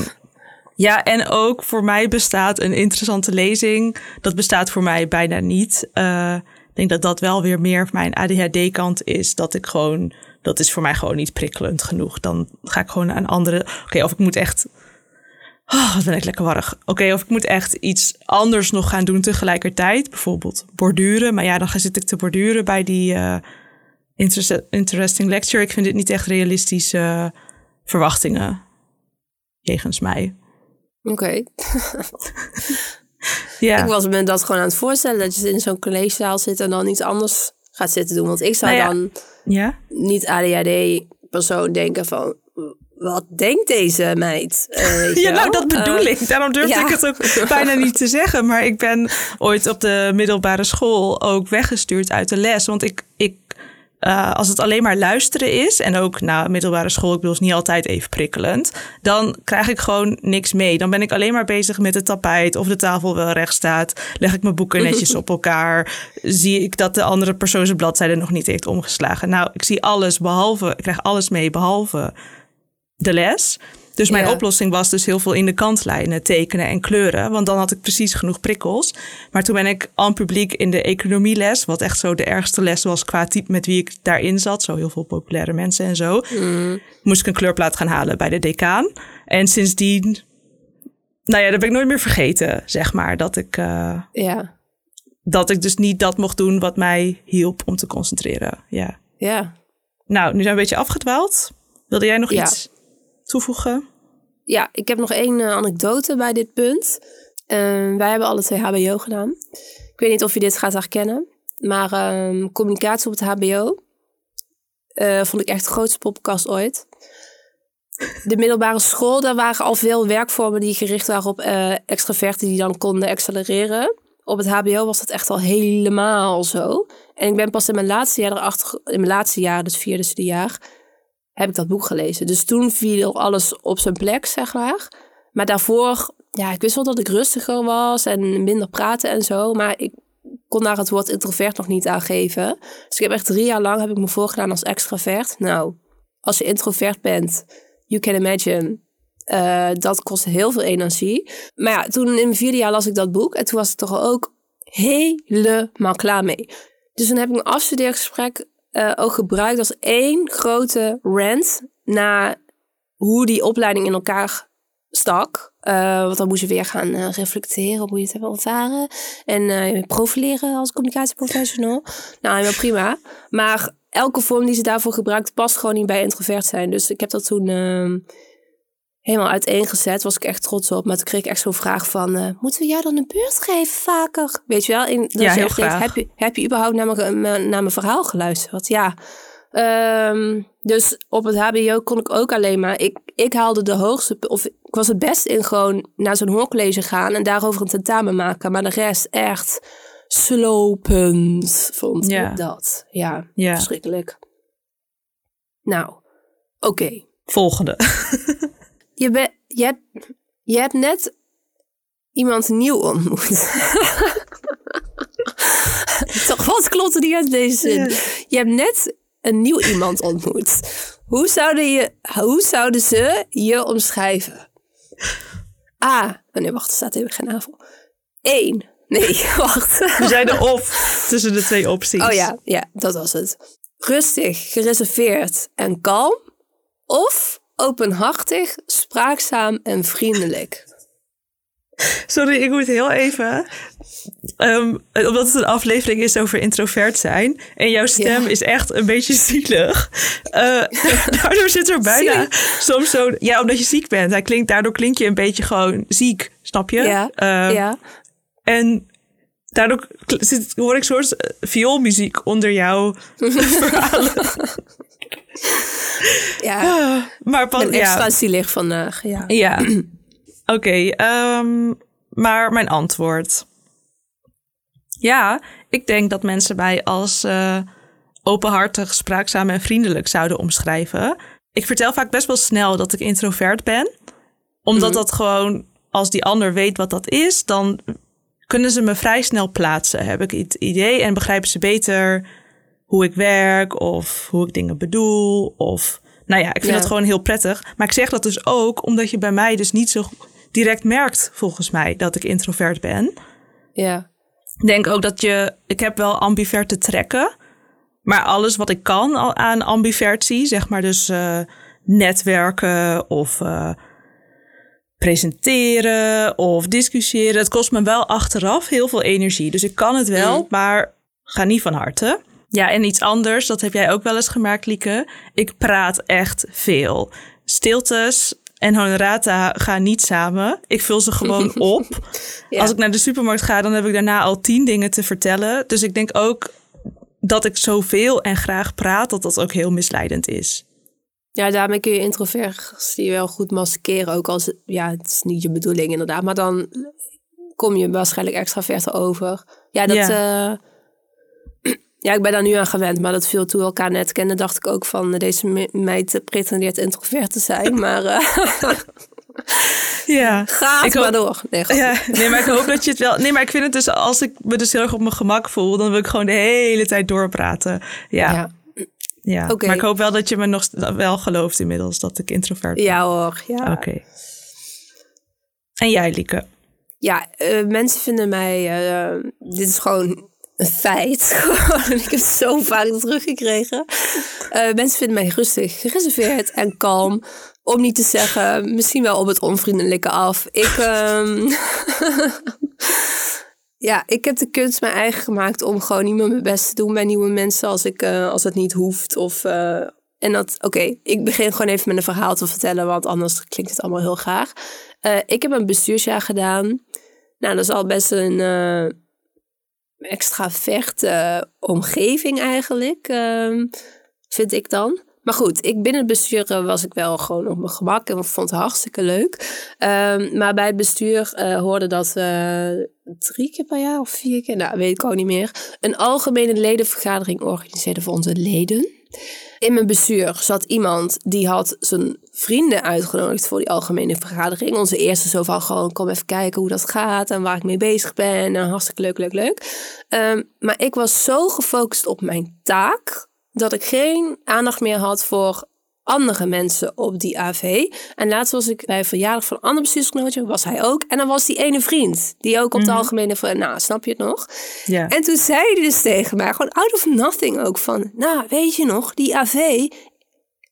ja, en ook voor mij bestaat een interessante lezing. Dat bestaat voor mij bijna niet. Eh, ik denk dat dat wel weer meer mijn ADHD-kant is. Dat ik gewoon, dat is voor mij gewoon niet prikkelend genoeg. Dan ga ik gewoon aan andere. Oké, of ik moet echt. Oh, wat ben ik lekker warrig. Oké, of ik moet echt iets anders nog gaan doen tegelijkertijd. Bijvoorbeeld borduren. Maar ja, dan zit ik te borduren bij die eh, interest- interesting lecture. Ik vind dit niet echt realistische verwachtingen. Jegens mij. Oké. Ja. Ik was me dat gewoon aan het voorstellen. Dat je in zo'n collegezaal zit en dan iets anders gaat zitten doen. Want ik zou Nou ja. dan ja? niet ADHD-persoon denken van... Wat denkt deze meid? Eh, Ja, nou dat bedoel Eh, ik. Daarom durfde ja. ik het ook bijna niet te zeggen. Maar ik ben ooit op de middelbare school ook weggestuurd uit de les. Want ik, ik eh, als het alleen maar luisteren is... en ook na middelbare school, ik bedoel, is niet altijd even prikkelend... dan krijg ik gewoon niks mee. Dan ben ik alleen maar bezig met het tapijt... of de tafel wel recht staat. Leg ik mijn boeken netjes op elkaar. Zie ik dat de andere persoon zijn bladzijde nog niet heeft omgeslagen. Nou, ik zie alles behalve... ik krijg alles mee behalve de les. Dus mijn Ja. oplossing was dus heel veel in de kantlijnen tekenen en kleuren. Want dan had ik precies genoeg prikkels. Maar toen ben ik aan publiek in de economieles... wat echt zo de ergste les was qua type met wie ik daarin zat. Zo heel veel populaire mensen en zo. Moest ik een kleurplaat gaan halen bij de decaan. En sindsdien... Nou ja, dat ben ik nooit meer vergeten, zeg maar. Dat ik, eh, Ja, dat ik dus niet dat mocht doen wat mij hielp om te concentreren. Ja. ja. Nou, nu zijn we een beetje afgedwaald. Wilde jij nog Ja. iets toevoegen? Ja, ik heb nog één eh, anekdote bij dit punt. Eh, wij hebben alle twee HBO gedaan. Ik weet niet of je dit gaat herkennen. Maar ehm, communicatie op het HBO eh, vond ik echt de grootste podcast ooit. de middelbare school, daar waren al veel werkvormen die gericht waren op uh, extraverten die dan konden accelereren. Op het HBO was dat echt al helemaal zo. En ik ben pas in mijn laatste jaar erachter, in mijn laatste jaar, dus vierde studiejaar, heb ik dat boek gelezen. Dus toen viel alles op zijn plek, zeg maar. Maar daarvoor, ja, ik wist wel dat ik rustiger was en minder praten en zo. Maar ik kon daar het woord introvert nog niet aan geven. Dus ik heb echt drie jaar lang heb ik me voorgedaan als extravert. Nou, als je introvert bent, you can imagine, uh, dat kost heel veel energie. Maar ja, toen in mijn vierde jaar las ik dat boek en toen was ik toch ook helemaal klaar mee. Dus dan heb ik een afstudeergesprek uh, ook gebruikt als één grote rant naar hoe die opleiding in elkaar stak. Uh, want dan moest je weer gaan uh, reflecteren op hoe je het hebt ervaren. En profileren als communicatieprofessional. nou, helemaal prima. Maar elke vorm die ze daarvoor gebruikt past gewoon niet bij introvert zijn. Dus ik heb dat toen ehm, helemaal uiteengezet. Was ik echt trots op. Maar toen kreeg ik echt zo'n vraag van... Uh, moeten we jou dan een beurt geven vaker? Weet je wel? In, ja, heel graag. Heb je, heb je überhaupt naar mijn, naar mijn verhaal geluisterd? Ja. Um, dus op het hbo kon ik ook alleen maar... Ik, ik haalde de hoogste... Of ik was het best in gewoon naar zo'n hoorcollege gaan... en daarover een tentamen maken. Maar de rest echt slopend vond Ja. ik dat. Ja, Ja. verschrikkelijk. Nou, oké. Volgende. Je, hebt, je hebt net iemand nieuw ontmoet. Toch, wat klopt er niet uit deze zin? Je hebt net een nieuw iemand ontmoet. Hoe zouden, je, hoe zouden ze je omschrijven? A. Oh, nee, wacht, er staat even geen navel. Eén. Nee, wacht. We zeiden of tussen de twee opties. Oh ja, ja, dat was het. Rustig, gereserveerd en kalm. Of openhartig, spraakzaam en vriendelijk. Sorry, ik moet heel even. ehm, omdat het een aflevering is over introvert zijn. En jouw stem Ja. is echt een beetje zielig. Eh, daardoor zit er bijna soms zo. Ja, omdat je ziek bent. Hij klinkt, daardoor klink je een beetje gewoon ziek. Snap je? Ja, Ehm, ja. En daardoor zit, hoor ik soort eh, vioolmuziek onder jouw verhalen. ja. Ah, maar pas, En extra ja. zielig vandaag, ja. Ja. Oké, ehm, maar mijn antwoord. Ja, ik denk dat mensen mij als eh, openhartig, spraakzaam en vriendelijk zouden omschrijven. Ik vertel vaak best wel snel dat ik introvert ben. Omdat dat gewoon, als die ander weet wat dat is, dan kunnen ze me vrij snel plaatsen. Heb ik het idee en begrijpen ze beter hoe ik werk of hoe ik dingen bedoel. Of nou ja, ik vind Ja. dat gewoon heel prettig. Maar ik zeg dat dus ook omdat je bij mij dus niet zo direct merkt, volgens mij, dat ik introvert ben. Ja, Ik denk ook dat je, ik heb wel ambiverte trekken. Maar alles wat ik kan aan ambivertie, zeg maar dus eh, netwerken of eh, presenteren of discussiëren. Het kost me wel achteraf heel veel energie. Dus ik kan het wel, maar ga niet van harte. Ja, en iets anders, dat heb jij ook wel eens gemerkt, Lieke. Ik praat echt veel. Stiltes en honorata gaan niet samen. Ik vul ze gewoon op. Ja. Als ik naar de supermarkt ga, dan heb ik daarna al tien dingen te vertellen. Dus ik denk ook dat ik zoveel en graag praat, dat dat ook heel misleidend is. ja daarmee kun je introversie wel goed maskeren. Ook als, ja, het is niet je bedoeling inderdaad. Maar dan kom je waarschijnlijk extraverter over. Ja, dat... Ja. Ja, ik ben daar nu aan gewend. Maar dat viel toen we elkaar net kennen, dacht ik ook van... deze me- meid pretendeert introvert te zijn. Maar eh Ja. gaat Ik maar hoop- door. Nee, grapje. Ja, nee, maar ik hoop dat je het wel. Nee, maar ik vind het dus als ik me dus heel erg op mijn gemak voel, dan wil ik gewoon de hele tijd doorpraten. Ja, ja. Maar ik hoop wel dat je me nog wel gelooft inmiddels dat ik introvert ben. Ja hoor, ja. Oké. En jij, Lieke? Ja, eh, mensen vinden mij. eh, dit is gewoon een feit. Ik heb zo vaak teruggekregen. Eh, mensen vinden mij rustig, gereserveerd en kalm. Om niet te zeggen, misschien wel op het onvriendelijke af. Ik. ehm, ja, ik heb de kunst mijn eigen gemaakt om gewoon niet meer mijn best te doen bij nieuwe mensen als, ik, eh, als het niet hoeft. Of, eh, en dat, oké, ik begin gewoon even met een verhaal te vertellen, want anders klinkt het allemaal heel graag. Ik heb een bestuursjaar gedaan. Nou, dat is al best een extraverte omgeving eigenlijk, ehm, vind ik dan. Maar goed, ik binnen het bestuur eh, was ik wel gewoon op mijn gemak en vond het hartstikke leuk. Ehm, maar bij het bestuur uh, hoorde dat we drie keer per jaar of vier keer, nou weet ik ook niet meer, een algemene ledenvergadering organiseerden voor onze leden. In mijn bestuur zat iemand die had zijn vrienden uitgenodigd voor die algemene vergadering. Onze eerste zo van gewoon kom even kijken hoe dat gaat en waar ik mee bezig ben. En hartstikke leuk, leuk, leuk. Um, maar ik was zo gefocust op mijn taak dat ik geen aandacht meer had voor andere mensen op die AV. En laatst was ik bij een verjaardag van een ander bestuursgenootje, was hij ook. En dan was die ene vriend, die ook op de mm algemene... Nou, snap je het nog? Ja. En toen zei hij dus tegen mij, gewoon out of nothing ook, van... Nou, weet je nog, die AV...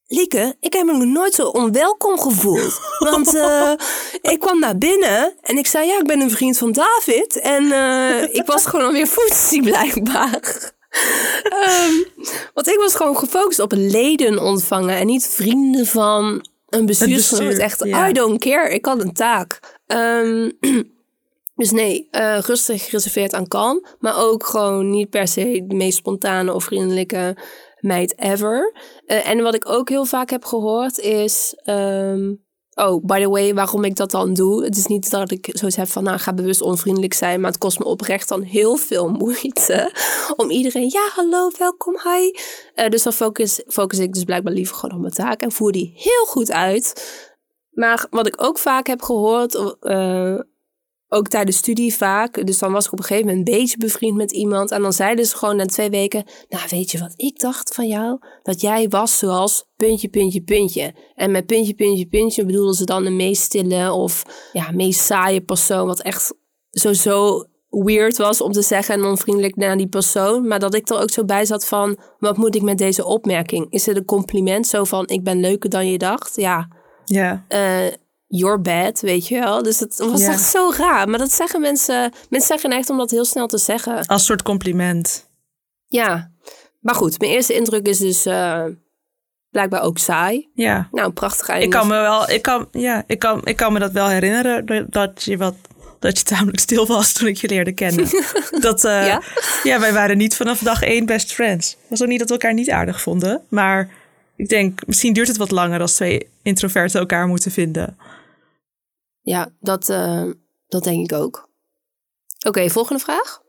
Lieke, ik heb me nog nooit zo onwelkom gevoeld. Want uh, ik kwam naar binnen en ik zei, ja, ik ben een vriend van David. En uh, ik was gewoon alweer voetsie blijkbaar um, want ik was gewoon gefocust op leden ontvangen en niet vrienden van een bestuursgenoot. Bestuur, echt, I don't care, ik had een taak. Um, dus nee, uh, rustig gereserveerd aan kalm. Maar ook gewoon niet per se de meest spontane of vriendelijke meid ever. Uh, en wat ik ook heel vaak heb gehoord is... Um, Oh, by the way, waarom ik dat dan doe. Het is niet dat ik zo heb van, nou, ga bewust onvriendelijk zijn. Maar het kost me oprecht dan heel veel moeite. Om iedereen, ja, hallo, welkom, hi. Uh, dus dan focus, focus ik dus blijkbaar liever gewoon op mijn taak. En voer die heel goed uit. Maar wat ik ook vaak heb gehoord, uh, ook tijdens studie vaak. Dus dan was ik op een gegeven moment een beetje bevriend met iemand. En dan zeiden ze gewoon na twee weken: Nou, weet je wat ik dacht van jou? Dat jij was zoals puntje, puntje, puntje. En met puntje, puntje, puntje bedoelden ze dan de meest stille of ja, meest saaie persoon. Wat echt sowieso weird was om te zeggen en onvriendelijk naar die persoon. Maar dat ik er ook zo bij zat van: Wat moet ik met deze opmerking? Is het een compliment zo van: Ik ben leuker dan je dacht? Ja. Ja. Uh, your bad, weet je wel. Dus het was echt zo raar. Maar dat zeggen mensen... Mensen zeggen echt om dat heel snel te zeggen. Als soort compliment. Ja. Maar goed, mijn eerste indruk is dus uh, blijkbaar ook saai. Ja. Nou, een prachtig einde. Ik kan me wel... Ik kan, ja, ik kan, ik kan me dat wel herinneren. Dat je wat... Dat je tamelijk stil was toen ik je leerde kennen. dat, uh, ja? ja, wij waren niet vanaf dag één best friends. Was ook niet dat we elkaar niet aardig vonden. Maar ik denk, misschien duurt het wat langer als twee introverten elkaar moeten vinden. Ja, dat, uh, dat denk ik ook. Oké, volgende vraag.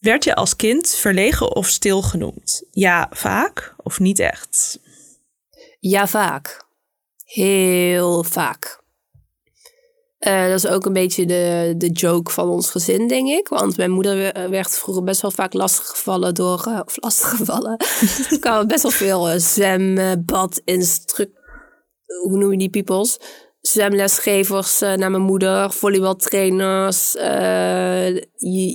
Werd je als kind verlegen of stil genoemd? Ja, vaak of niet echt? Ja, vaak. Heel vaak. Uh, dat is ook een beetje de, de joke van ons gezin, denk ik. Want mijn moeder werd vroeger best wel vaak lastiggevallen door... Uh, of lastiggevallen. er kwamen best wel veel zwem, bad, instruct... Hoe noem je die peoples? Zwemlesgevers uh, naar mijn moeder, volleybaltrainers, uh,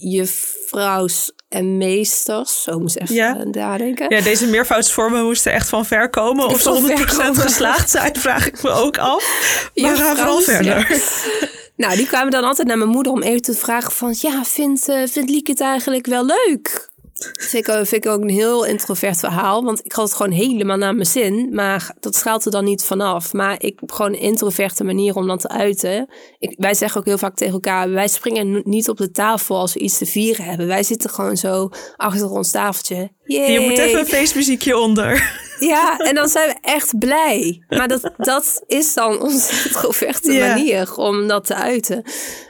je, vrouws en meesters. Zo moest even ja. nadenken. Ja, deze meervoudsvormen moesten echt van ver komen. Of ze 100% geslaagd zijn, vraag ik me ook af. Maar we gaan vooral verder. Nou, die kwamen dan altijd naar mijn moeder om even te vragen van... Ja, vindt, vindt Lieke het eigenlijk wel leuk? Vind ik, vind ik ook een heel introvert verhaal. Want ik had het gewoon helemaal naar mijn zin. Maar dat schaalt er dan niet vanaf. Maar ik heb gewoon een introverte manier om dan te uiten. Ik, wij zeggen ook heel vaak tegen elkaar: wij springen niet op de tafel als we iets te vieren hebben. Wij zitten gewoon zo achter ons tafeltje. Je moet even een feestmuziekje onder. Ja, en dan zijn we echt blij. Maar dat, dat is dan onze introverte manier om dat te uiten.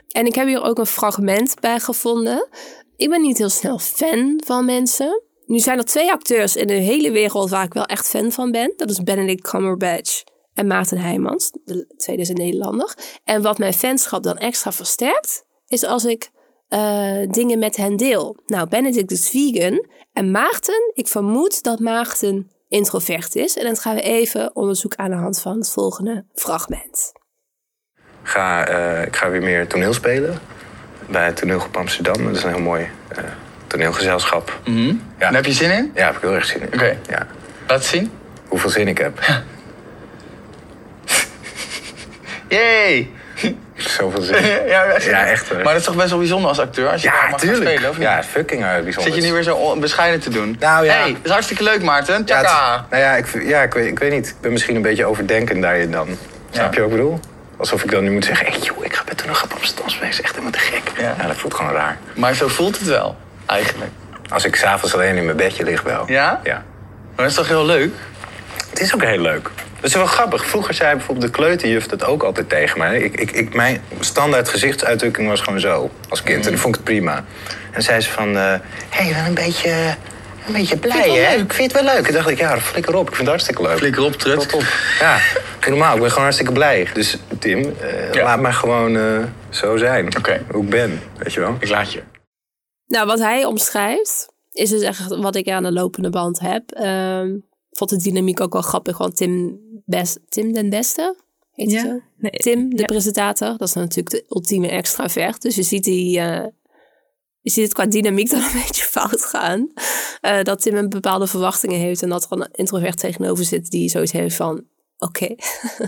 En ik heb hier ook een fragment bij gevonden ik ben niet heel snel fan van mensen. Nu zijn er twee acteurs in de hele wereld waar ik wel echt fan van ben. Dat is Benedict Cumberbatch en Maarten Heijmans. De tweede is een Nederlander. En wat mijn fanschap dan extra versterkt, is als ik uh, dingen met hen deel. Nou, Benedict is vegan. En Maarten, ik vermoed dat Maarten introvert is. En dat gaan we even onderzoeken aan de hand van het volgende fragment. Ga, uh, ik ga weer meer toneel spelen bij het toneelgroep Amsterdam. Dat is een heel mooi uh, toneelgezelschap. Mm -hmm. ja. En heb je zin in? Ja, heb ik heel erg zin in. Oké. Ja. Laat zien. Hoeveel zin ik heb. Yay! Zoveel zin. ja, echt. Ja, echt Maar dat is toch best wel bijzonder als acteur? Als je ja, natuurlijk. Spelen, of Ja, fucking uh, bijzonder. Zit je nu weer zo bescheiden te doen? Nou ja. Hey, dat is hartstikke leuk, Maarten. Tjaka. Ja, nou ja, ik, ja ik, weet, ik weet niet. Ik ben misschien een beetje overdenkend daar dan. Snap je wat ik bedoel? Alsof ik dan nu moet zeggen, hey, joh, ik ga toen nog op Amsterdam spelen. echt helemaal te gek. Ja. dat voelt gewoon raar. Maar zo voelt het wel, eigenlijk. Als ik s'avonds alleen in mijn bedje lig wel. Ja? Ja. Maar dat is toch heel leuk? het is ook heel leuk. Dat is wel grappig. Vroeger zei bijvoorbeeld de kleuterjuf dat ook altijd tegen mij. Ik, ik, ik, mijn standaard gezichtsuitdrukking was gewoon zo als kind. En dan vond ik het prima. En zei ze van, hé, hey, wel een beetje, een beetje blij, hè? Ik vind het wel leuk. En dacht ik, ja, flikker op. Ik vind het hartstikke leuk. Flikker op, trut. Tot op. Ja, normaal. Ik ben gewoon hartstikke blij. Dus Tim, uh, Ja. laat mij gewoon uh, zo zijn. Oké. Hoe ik ben, weet je wel. Ik laat je. Nou, wat hij omschrijft, is dus echt wat ik aan de lopende band heb. Ehm, ik vond de dynamiek ook wel grappig, want Tim, Best, Tim den Beste, heet hij Ja. zo? Nee, Tim, de ja. presentator, dat is natuurlijk de ultieme extravert. Dus je ziet, die, eh, je ziet het qua dynamiek dan een beetje fout gaan. Eh, dat Tim een bepaalde verwachtingen heeft en dat er een introvert tegenover zit die zoiets heeft van, oké.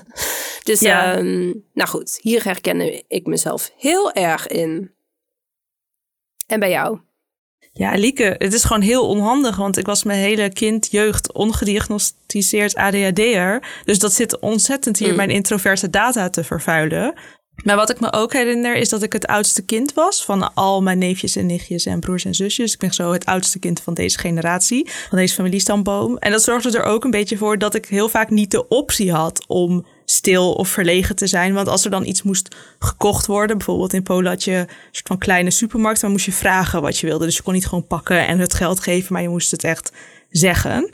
dus, Ja. ehm, nou goed, hier herken ik mezelf heel erg in. En bij jou? Ja, Lieke, het is gewoon heel onhandig, want ik was mijn hele kind, jeugd, ongediagnosticeerd ADHD'er. Dus dat zit ontzettend hier Mm. mijn introverte data te vervuilen. Maar wat ik me ook herinner is dat ik het oudste kind was van al mijn neefjes en nichtjes en broers en zusjes. Ik ben zo het oudste kind van deze generatie, van deze familiestamboom. En dat zorgde er ook een beetje voor dat ik heel vaak niet de optie had om stil of verlegen te zijn. Want als er dan iets moest gekocht worden, bijvoorbeeld in Polen had je een soort van kleine supermarkt, dan moest je vragen wat je wilde. Dus je kon niet gewoon pakken en het geld geven, maar je moest het echt zeggen.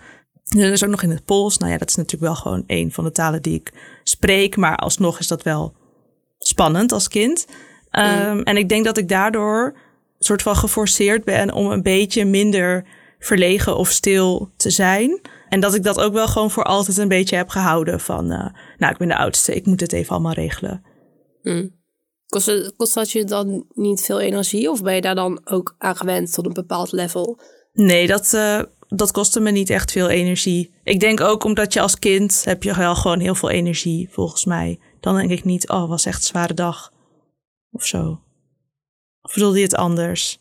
En dat is ook nog in het Pools. Nou ja, dat is natuurlijk wel gewoon een van de talen die ik spreek, maar alsnog is dat wel spannend als kind. Um, En ik denk dat ik daardoor soort van geforceerd ben om een beetje minder verlegen of stil te zijn. En dat ik dat ook wel gewoon voor altijd een beetje heb gehouden van, uh, nou, ik ben de oudste, ik moet het even allemaal regelen. Hmm. Kost, het, kost dat je dan niet veel energie of ben je daar dan ook aan gewend tot een bepaald level? Nee, dat, uh, dat kostte me niet echt veel energie. Ik denk ook omdat je als kind heb je wel gewoon heel veel energie, volgens mij. Dan denk ik niet, oh, was echt een zware dag. Of zo. Of bedoelde je het anders?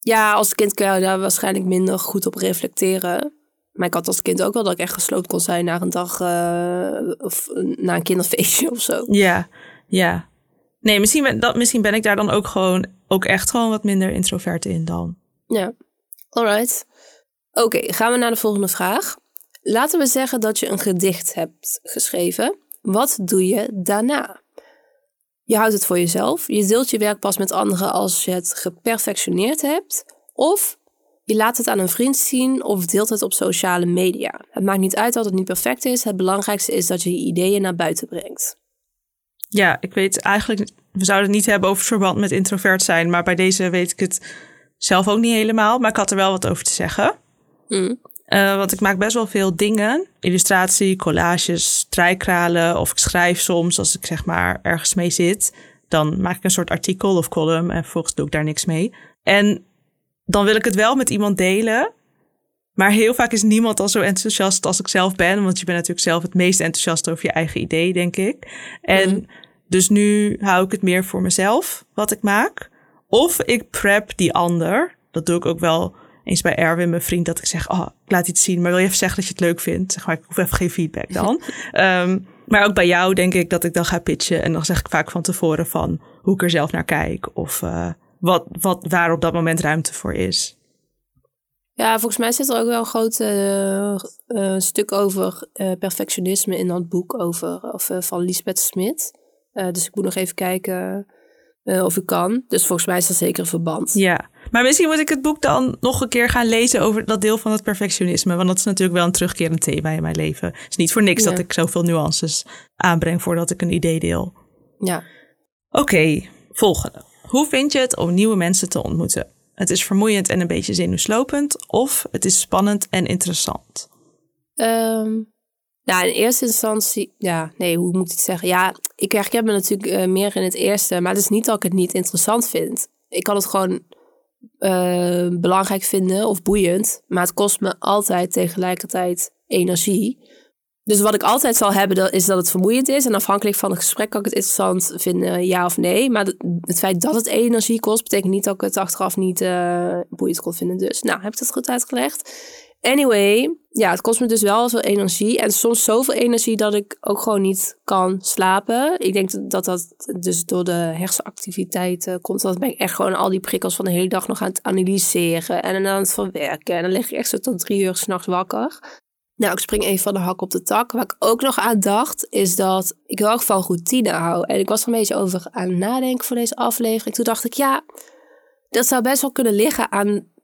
Ja, als kind kun je daar waarschijnlijk minder goed op reflecteren. Maar ik had als kind ook wel dat ik echt gesloten kon zijn na een dag uh, of na een kinderfeestje of zo. Ja, ja. Nee, misschien ben, dat, misschien ben ik daar dan ook gewoon ook echt gewoon wat minder introvert in dan. Ja, alright. Oké, okay, gaan we naar de volgende vraag. Laten we zeggen dat je een gedicht hebt geschreven. Wat doe je daarna? Je houdt het voor jezelf. Je deelt je werk pas met anderen als je het geperfectioneerd hebt. Of je laat het aan een vriend zien of deelt het op sociale media. Het maakt niet uit dat het niet perfect is. Het belangrijkste is dat je je ideeën naar buiten brengt. Ja, ik weet eigenlijk, we zouden het niet hebben over het verband met introvert zijn. Maar bij deze weet ik het zelf ook niet helemaal. Maar ik had er wel wat over te zeggen. Mm. Uh, want ik maak best wel veel dingen. Illustratie, collages, strijkralen. Of ik schrijf soms als ik zeg maar ergens mee zit. Dan maak ik een soort artikel of column en vervolgens doe ik daar niks mee. En dan wil ik het wel met iemand delen. Maar heel vaak is niemand al zo enthousiast als ik zelf ben. Want je bent natuurlijk zelf het meest enthousiast over je eigen idee, denk ik. En mm. dus nu hou ik het meer voor mezelf, wat ik maak. Of ik prep die ander. Dat doe ik ook wel eens bij Erwin, mijn vriend, dat ik zeg: Oh, ik laat iets zien, maar wil je even zeggen dat je het leuk vindt? Zeg maar, ik hoef even geen feedback dan. um, maar ook bij jou denk ik dat ik dan ga pitchen. En dan zeg ik vaak van tevoren van hoe ik er zelf naar kijk. Of uh, wat, wat, waar op dat moment ruimte voor is. Ja, volgens mij zit er ook wel een groot uh, uh, stuk over perfectionisme in dat boek over, of, van Lisbeth Smit. dus ik moet nog even kijken of ik kan. Dus volgens mij is dat zeker een verband. Ja, maar misschien moet ik het boek dan nog een keer gaan lezen over dat deel van het perfectionisme. Want dat is natuurlijk wel een terugkerend thema in mijn leven. Het is niet voor niks ja. dat ik zoveel nuances aanbreng voordat ik een idee deel. Ja. Oké, okay, volgende. Hoe vind je het om nieuwe mensen te ontmoeten? Het is vermoeiend en een beetje zenuwslopend, of het is spannend en interessant? Um, nou, in eerste instantie, ja, nee, hoe moet ik het zeggen? Ja, ik herken me natuurlijk uh, meer in het eerste, maar het is niet dat ik het niet interessant vind. Ik kan het gewoon uh, belangrijk vinden of boeiend, maar het kost me altijd tegelijkertijd energie. Dus wat ik altijd zal hebben, is dat het vermoeiend is. En afhankelijk van het gesprek kan ik het interessant vinden, ja of nee. Maar het feit dat het energie kost, betekent niet dat ik het achteraf niet uh, boeiend kon vinden. Dus nou, heb ik het goed uitgelegd. Anyway, ja, het kost me dus wel veel energie. En soms zoveel energie dat ik ook gewoon niet kan slapen. Ik denk dat dat dus door de hersenactiviteit uh, komt. Dat ben ik echt gewoon al die prikkels van de hele dag nog aan het analyseren. En aan het verwerken. En dan lig ik echt zo tot drie uur s'nachts wakker. Nou, ik spring even van de hak op de tak. Waar ik ook nog aan dacht, is dat ik erg van routine hou. En ik was er een beetje over aan het nadenken voor deze aflevering. Toen dacht ik, ja, dat zou best wel kunnen liggen aan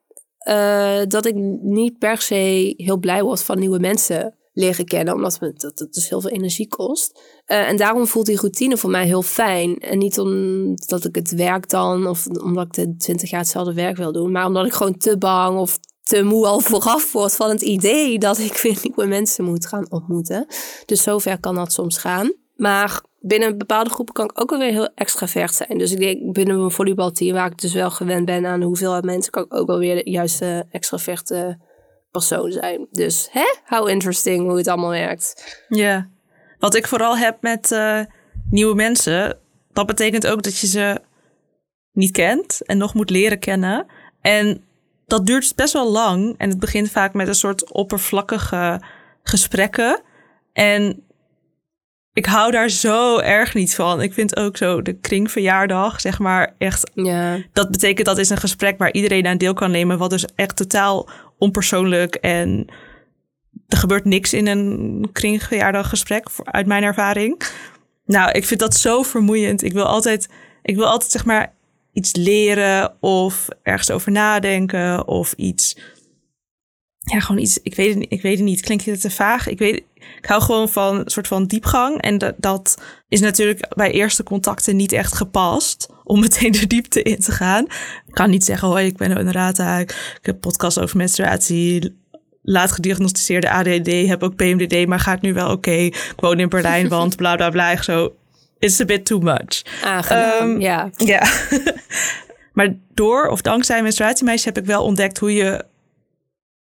uh, dat ik niet per se heel blij word van nieuwe mensen leren kennen, omdat het, dat dus heel veel energie kost. Uh, en daarom voelt die routine voor mij heel fijn. En niet omdat ik het werk dan, of omdat ik de 20 jaar hetzelfde werk wil doen, maar omdat ik gewoon te bang of te moe al vooraf word van het idee dat ik weer nieuwe mensen moet gaan ontmoeten. Dus zover kan dat soms gaan. Maar binnen bepaalde groepen kan ik ook wel weer heel extravert zijn. Dus ik denk binnen mijn volleybalteam, waar ik dus wel gewend ben aan hoeveelheid mensen, kan ik ook wel weer de juiste extraverte persoon zijn. Dus hè, how interesting hoe het allemaal werkt. Ja, wat ik vooral heb met uh, nieuwe mensen, dat betekent ook dat je ze niet kent en nog moet leren kennen. En dat duurt best wel lang en het begint vaak met een soort oppervlakkige gesprekken. En ik hou daar zo erg niet van. Ik vind ook zo de kringverjaardag, zeg maar, echt. Ja. Dat betekent dat is een gesprek waar iedereen aan deel kan nemen, wat dus echt totaal onpersoonlijk en er gebeurt niks in een kringverjaardaggesprek, uit mijn ervaring. Nou, ik vind dat zo vermoeiend. Ik wil altijd, ik wil altijd zeg maar iets leren of ergens over nadenken of iets ja, gewoon iets. Ik weet het, ik weet het niet. Klinkt het te vaag? Ik weet. Ik hou gewoon van een soort van diepgang. En dat, dat is natuurlijk bij eerste contacten niet echt gepast. Om meteen de diepte in te gaan. Ik kan niet zeggen, hoi, ik ben een rata. Ik heb podcast over menstruatie. Laat gediagnosticeerde ADD. Heb ook PMDD, maar gaat nu wel oké. Ik woon in Berlijn, want bla bla bla. Zo, it's a bit too much. Aangenaam, um, ja. Ja. maar door of dankzij menstruatiemeisje heb ik wel ontdekt hoe je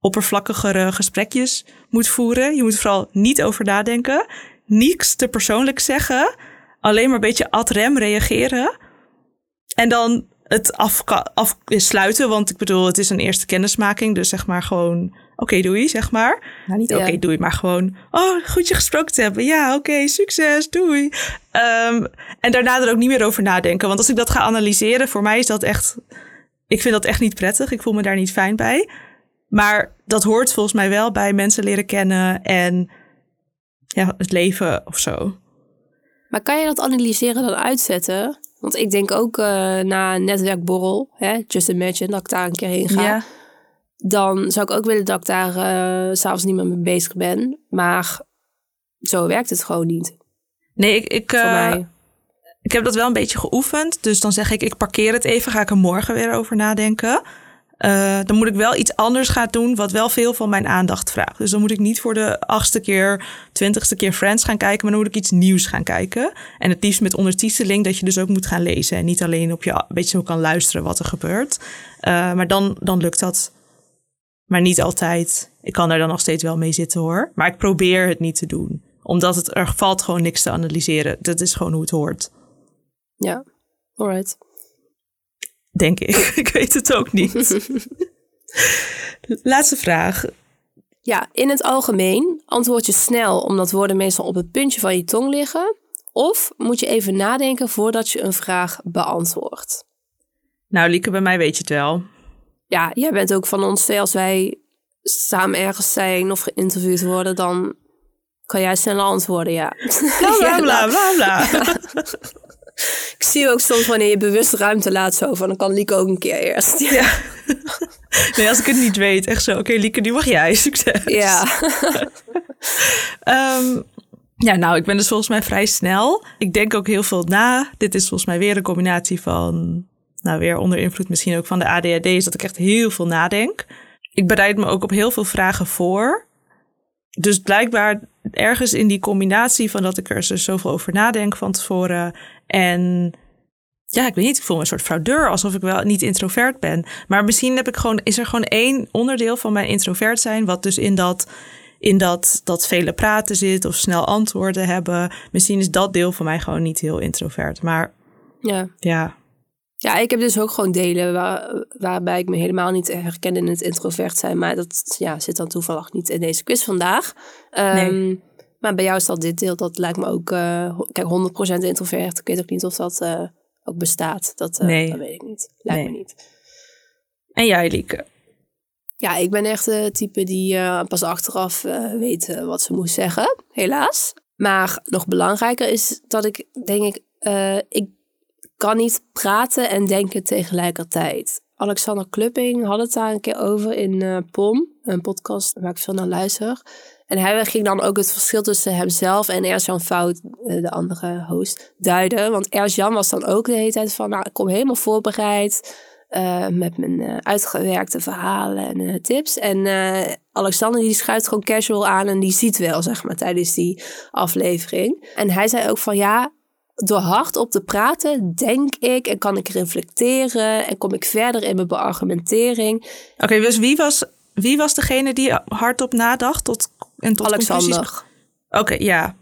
oppervlakkigere gesprekjes moet voeren. Je moet vooral niet over nadenken. Niets te persoonlijk zeggen. Alleen maar een beetje ad rem reageren. En dan het afsluiten. Want ik bedoel, het is een eerste kennismaking. Dus zeg maar gewoon, oké, doei, zeg maar. Nou, niet oké, okay, doei, maar gewoon, oh, goed je gesproken te hebben. Ja, oké, succes, doei. Um, en daarna er ook niet meer over nadenken. Want als ik dat ga analyseren, voor mij is dat echt... Ik vind dat echt niet prettig. Ik voel me daar niet fijn bij. Maar dat hoort volgens mij wel bij mensen leren kennen en ja, het leven of zo. Maar kan je dat analyseren dan uitzetten? Want ik denk ook uh, na een netwerkborrel, hè, just imagine dat ik daar een keer heen ga. Ja. Dan zou ik ook willen dat ik daar uh, s'avonds niet meer mee bezig ben. Maar zo werkt het gewoon niet. Nee, ik, ik, uh, ik heb dat wel een beetje geoefend. Dus dan zeg ik, ik parkeer het even, ga ik er morgen weer over nadenken. Uh, dan moet ik wel iets anders gaan doen, wat wel veel van mijn aandacht vraagt. Dus dan moet ik niet voor de achtste keer, twintigste keer Friends gaan kijken, maar dan moet ik iets nieuws gaan kijken. En het liefst met ondertiteling, dat je dus ook moet gaan lezen. En niet alleen op je een beetje zo kan luisteren wat er gebeurt. Uh, maar dan, dan lukt dat. Maar niet altijd. Ik kan daar dan nog steeds wel mee zitten hoor. Maar ik probeer het niet te doen. Omdat het, er valt gewoon niks te analyseren. Dat is gewoon hoe het hoort. Ja, alright. Denk ik. ik weet het ook niet. Laatste vraag. Ja, in het algemeen antwoord je snel omdat woorden meestal op het puntje van je tong liggen. Of moet je even nadenken voordat je een vraag beantwoordt? Nou, Lieke, bij mij weet je het wel. Ja, jij bent ook van ons twee. Als wij samen ergens zijn of geïnterviewd worden, dan kan jij sneller antwoorden, ja. Bla, bla, bla, bla, bla. Ik zie ook soms wanneer je bewust ruimte laat zo van, dan kan Lieke ook een keer eerst. Ja. Nee, als ik het niet weet, echt zo. Oké, okay, Lieke, nu mag jij. Succes. Ja. um, ja, nou, ik ben dus volgens mij vrij snel. Ik denk ook heel veel na. Dit is volgens mij weer een combinatie van, nou, weer onder invloed misschien ook van de ADHD, is dat ik echt heel veel nadenk. Ik bereid me ook op heel veel vragen voor. Dus blijkbaar ergens in die combinatie van dat ik er zoveel over nadenk van tevoren en ja, ik weet niet, ik voel me een soort fraudeur, alsof ik wel niet introvert ben. Maar misschien heb ik gewoon, is er gewoon één onderdeel van mijn introvert zijn, wat dus in dat, in dat, dat vele praten zit of snel antwoorden hebben. Misschien is dat deel van mij gewoon niet heel introvert. Maar ja. ja. Ja, ik heb dus ook gewoon delen waar, waarbij ik me helemaal niet herken in het introvert zijn. Maar dat ja, zit dan toevallig niet in deze quiz vandaag. Um, maar bij jou is dat dit deel, dat lijkt me ook... Uh, kijk, 100% introvert. Ik weet ook niet of dat uh, ook bestaat. Dat, uh, nee. dat weet ik niet. Lijkt nee. me niet. En jij, Lieke? Ja, ik ben echt de type die pas achteraf weet wat ze moest zeggen, helaas. Maar nog belangrijker is dat ik denk ik, ik kan niet praten en denken tegelijkertijd. Alexander Klupping had het daar een keer over in POM, een podcast waar ik veel naar luister. En hij ging dan ook het verschil tussen hemzelf en Ers-Jan Fout, de andere host, duiden. Want Ers-Jan was dan ook de hele tijd van, nou, ik kom helemaal voorbereid uh, met mijn uh, uitgewerkte verhalen en tips. En Alexander die schuift gewoon casual aan en die ziet wel, zeg maar, tijdens die aflevering. En hij zei ook van, ja, door hardop te praten, denk ik en kan ik reflecteren en kom ik verder in mijn beargumentering. Oké, dus wie was, wie was degene die hardop nadacht tot, en tot Alexander. Oké, ja.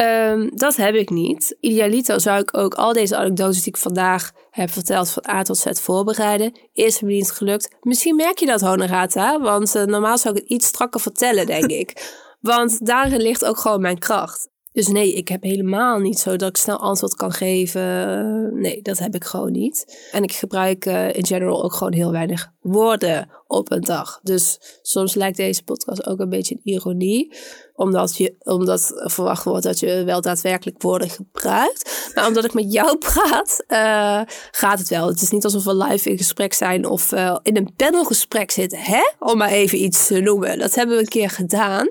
Um, dat heb ik niet. Idealito zou ik ook al deze anekdotes die ik vandaag heb verteld van A tot Z voorbereiden. Eerst me niet gelukt. Misschien merk je dat, Honorata, want uh, normaal zou ik het iets strakker vertellen, denk ik. Want daarin ligt ook gewoon mijn kracht. Dus nee, ik heb helemaal niet zo dat ik snel antwoord kan geven. Nee, dat heb ik gewoon niet. En ik gebruik uh, in general ook gewoon heel weinig woorden op een dag. Dus soms lijkt deze podcast ook een beetje een ironie. Omdat, je, omdat verwacht wordt dat je wel daadwerkelijk woorden gebruikt. Maar omdat ik met jou praat, uh, gaat het wel. Het is niet alsof we live in gesprek zijn of uh, in een panelgesprek zitten. Hè? Om maar even iets te noemen. Dat hebben we een keer gedaan.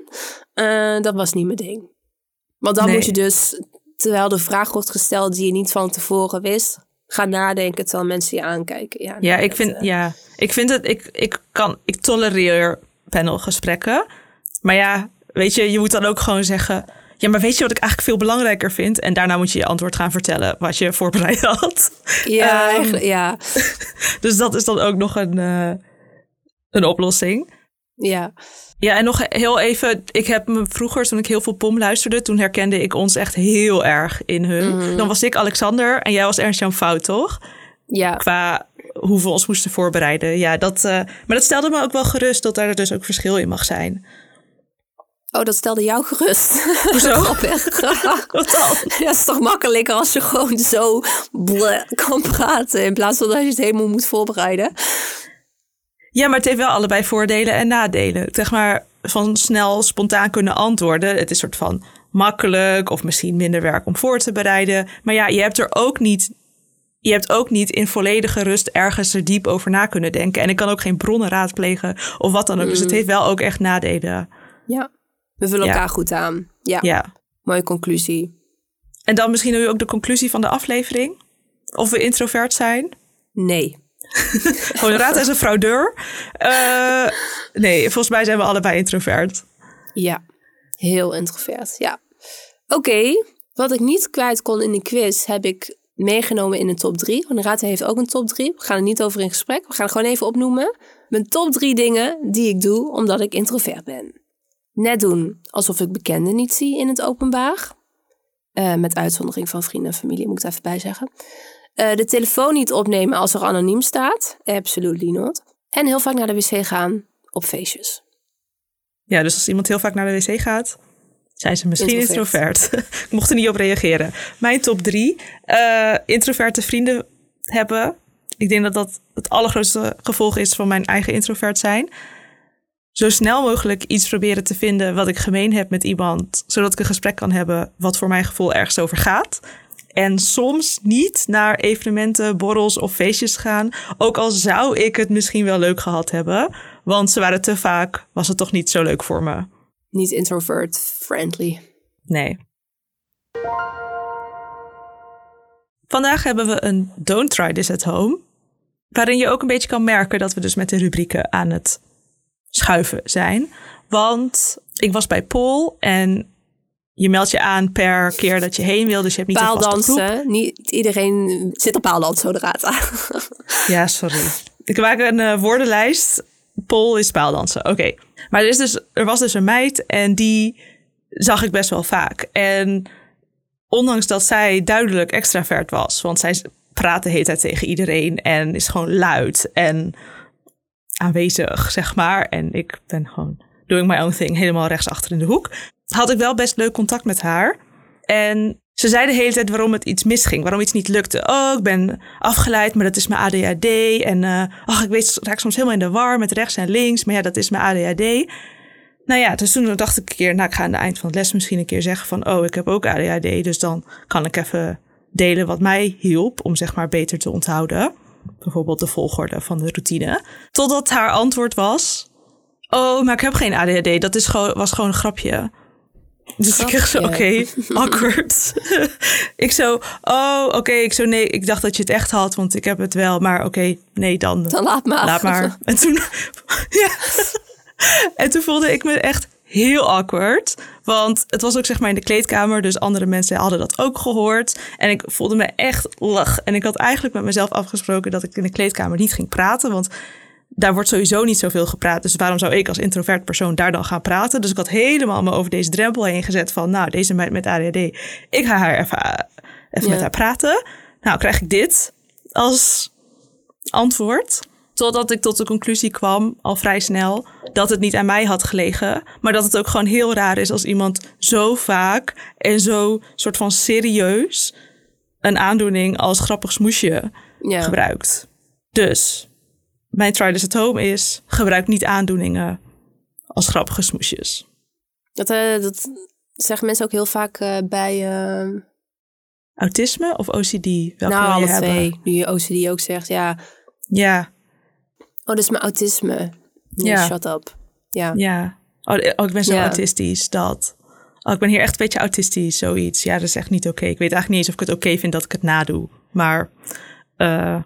dat was niet mijn ding. Want dan moet je dus, terwijl de vraag wordt gesteld die je niet van tevoren wist, gaan nadenken terwijl mensen je aankijken. Ja, ja ik vind, uh, ja, ik vind het, ik, ik kan, ik tolereer panelgesprekken. Maar ja, weet je, je moet dan ook gewoon zeggen. Ja, maar weet je wat ik eigenlijk veel belangrijker vind? En daarna moet je je antwoord gaan vertellen wat je voorbereid had. Ja, um, ja. dus dat is dan ook nog een, uh, een oplossing. Ja. Ja, en nog heel even. Ik heb me vroeger, toen ik heel veel POM luisterde, toen herkende ik ons echt heel erg in hun. Mm. Dan was ik Alexander en jij was Ernst-Jan Fout, toch? Ja. Qua hoe we ons moesten voorbereiden. Ja, dat, uh, maar dat stelde me ook wel gerust dat daar dus ook verschil in mag zijn. Oh, dat stelde jou gerust. Hoezo? Wat dan? Ja, is toch makkelijker als je gewoon zo kan praten... in plaats van dat je het helemaal moet voorbereiden. Ja, maar het heeft wel allebei voordelen en nadelen. Zeg maar van snel, spontaan kunnen antwoorden. Het is een soort van makkelijk of misschien minder werk om voor te bereiden. Maar ja, je hebt er ook niet. Je hebt ook niet in volledige rust ergens er diep over na kunnen denken. En ik kan ook geen bronnen raadplegen of wat dan ook. Dus het heeft wel ook echt nadelen. Ja, we vullen elkaar goed aan. Ja. ja. Mooie conclusie. En dan misschien nu ook de conclusie van de aflevering. Of we introvert zijn? Nee. Gewoon raad is een fraudeur. Uh, nee, volgens mij zijn we allebei introvert. Ja, heel introvert, ja. Oké, wat ik niet kwijt kon in de quiz heb ik meegenomen in de top 3. Honorata heeft ook een top 3. We gaan er niet over in gesprek. We gaan het gewoon even opnoemen. Mijn top 3 dingen die ik doe omdat ik introvert ben. Net doen alsof ik bekenden niet zie in het openbaar. Uh, met uitzondering van vrienden en familie, moet ik er even bij zeggen. Uh, de telefoon niet opnemen als er anoniem staat. Absolutely not. En heel vaak naar de wc gaan op feestjes. Ja, dus als iemand heel vaak naar de wc gaat, zijn ze misschien introvert. introvert. Ik mocht er niet op reageren. Mijn top drie. Uh, introverte vrienden hebben. Ik denk dat dat het allergrootste gevolg is van mijn eigen introvert zijn. Zo snel mogelijk iets proberen te vinden wat ik gemeen heb met iemand. Zodat ik een gesprek kan hebben wat voor mijn gevoel ergens over gaat. En soms niet naar evenementen, borrels of feestjes gaan. Ook al zou ik het misschien wel leuk gehad hebben. Want ze waren te vaak, was het toch niet zo leuk voor me. Niet introvert friendly. Nee. Vandaag hebben we een Don't Try This at Home. Waarin je ook een beetje kan merken dat we dus met de rubrieken aan het schuiven zijn. Want ik was bij Paul en je meldt je aan per keer dat je heen wil. Dus je hebt niet paaldansen. Niet iedereen zit op paaldansen, aan. ja, sorry. Ik maak een uh, woordenlijst. Pol is paaldansen. Oké. Maar er, is dus, er was dus een meid en die zag ik best wel vaak. En ondanks dat zij duidelijk extravert was, want zij praat de hele tijd tegen iedereen en is gewoon luid en aanwezig, zeg maar. En ik ben gewoon doing my own thing, helemaal rechtsachter in de hoek had ik wel best leuk contact met haar. En ze zei de hele tijd waarom het iets misging, waarom iets niet lukte. Oh, ik ben afgeleid, maar dat is mijn ADHD. En uh, oh, ik weet, raak soms helemaal in de war met rechts en links, maar ja, dat is mijn ADHD. Nou ja, dus toen dacht ik een keer, nou, ik ga aan het eind van het les misschien een keer zeggen van, oh, ik heb ook ADHD, dus dan kan ik even delen wat mij hielp om zeg maar beter te onthouden. Bijvoorbeeld de volgorde van de routine. Totdat haar antwoord was, oh, maar ik heb geen ADHD, dat is gewoon, was gewoon een grapje. Dus ik zeg zo, oké, awkward. ik zo, oh, oké. Ik zo, nee, ik dacht dat je het echt had, want ik heb het wel. Maar oké, nee, dan... Dan laat maar. Laat maar. En toen, ja. en toen voelde ik me echt heel awkward. Want het was ook zeg maar in de kleedkamer, dus andere mensen hadden dat ook gehoord. En ik voelde me echt lach. En ik had eigenlijk met mezelf afgesproken dat ik in de kleedkamer niet ging praten, want daar wordt sowieso niet zoveel gepraat. Dus waarom zou ik als introvert persoon daar dan gaan praten? Dus ik had helemaal me over deze drempel heen gezet van, nou, deze meid met ADHD, ik ga haar even, even met haar praten. Nou, krijg ik dit als antwoord. Totdat ik tot de conclusie kwam, al vrij snel, dat het niet aan mij had gelegen. Maar dat het ook gewoon heel raar is als iemand zo vaak en zo soort van serieus een aandoening als grappig smoesje gebruikt. Dus mijn try at home is: gebruik niet aandoeningen als grappige smoesjes. Dat, uh, dat zeggen mensen ook heel vaak uh, bij. Uh... Autisme of OCD? Welke nou, alle twee. Nu je OCD ook zegt, ja. Ja. Oh, dat is mijn autisme. Nee, ja. shut up. Ja. Ja. Oh, oh ik ben zo autistisch, dat. Oh, ik ben hier echt een beetje autistisch, zoiets. Ja, dat is echt niet oké. Ik weet eigenlijk niet eens of ik het oké vind dat ik het nadoe. Maar... Uh...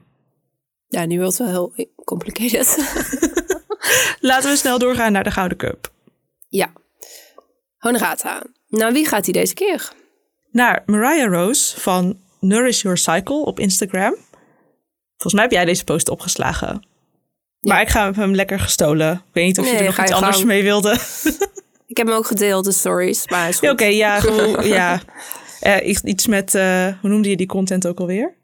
Ja, nu wordt het wel heel complicated. Laten we snel doorgaan naar de Gouden Cup. Ja. Honorata. Nou, wie gaat hij deze keer? Naar Mariah Rose van Nourish Your Cycle op Instagram. Volgens mij heb jij deze post opgeslagen. Maar ik ga hem lekker gestolen. Ik weet niet of je er nog iets anders mee wilde. ik heb hem ook gedeeld, de stories. Maar Oké, ja, ja. Uh, iets met, uh, hoe noemde je die content ook alweer?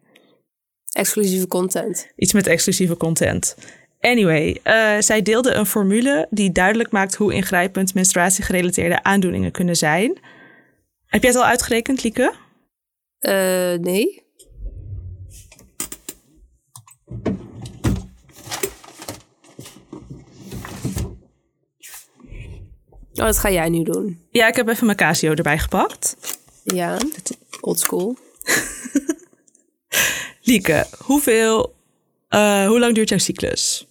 Exclusieve content. Iets met exclusieve content. Anyway, uh, zij deelde een formule die duidelijk maakt hoe ingrijpend menstruatiegerelateerde aandoeningen kunnen zijn. Heb jij het al uitgerekend, Lieke? nee. Oh, dat ga jij nu doen. Ja, ik heb even mijn Casio erbij gepakt. Ja, old school. Lieke, hoeveel, uh, hoe lang duurt jouw cyclus?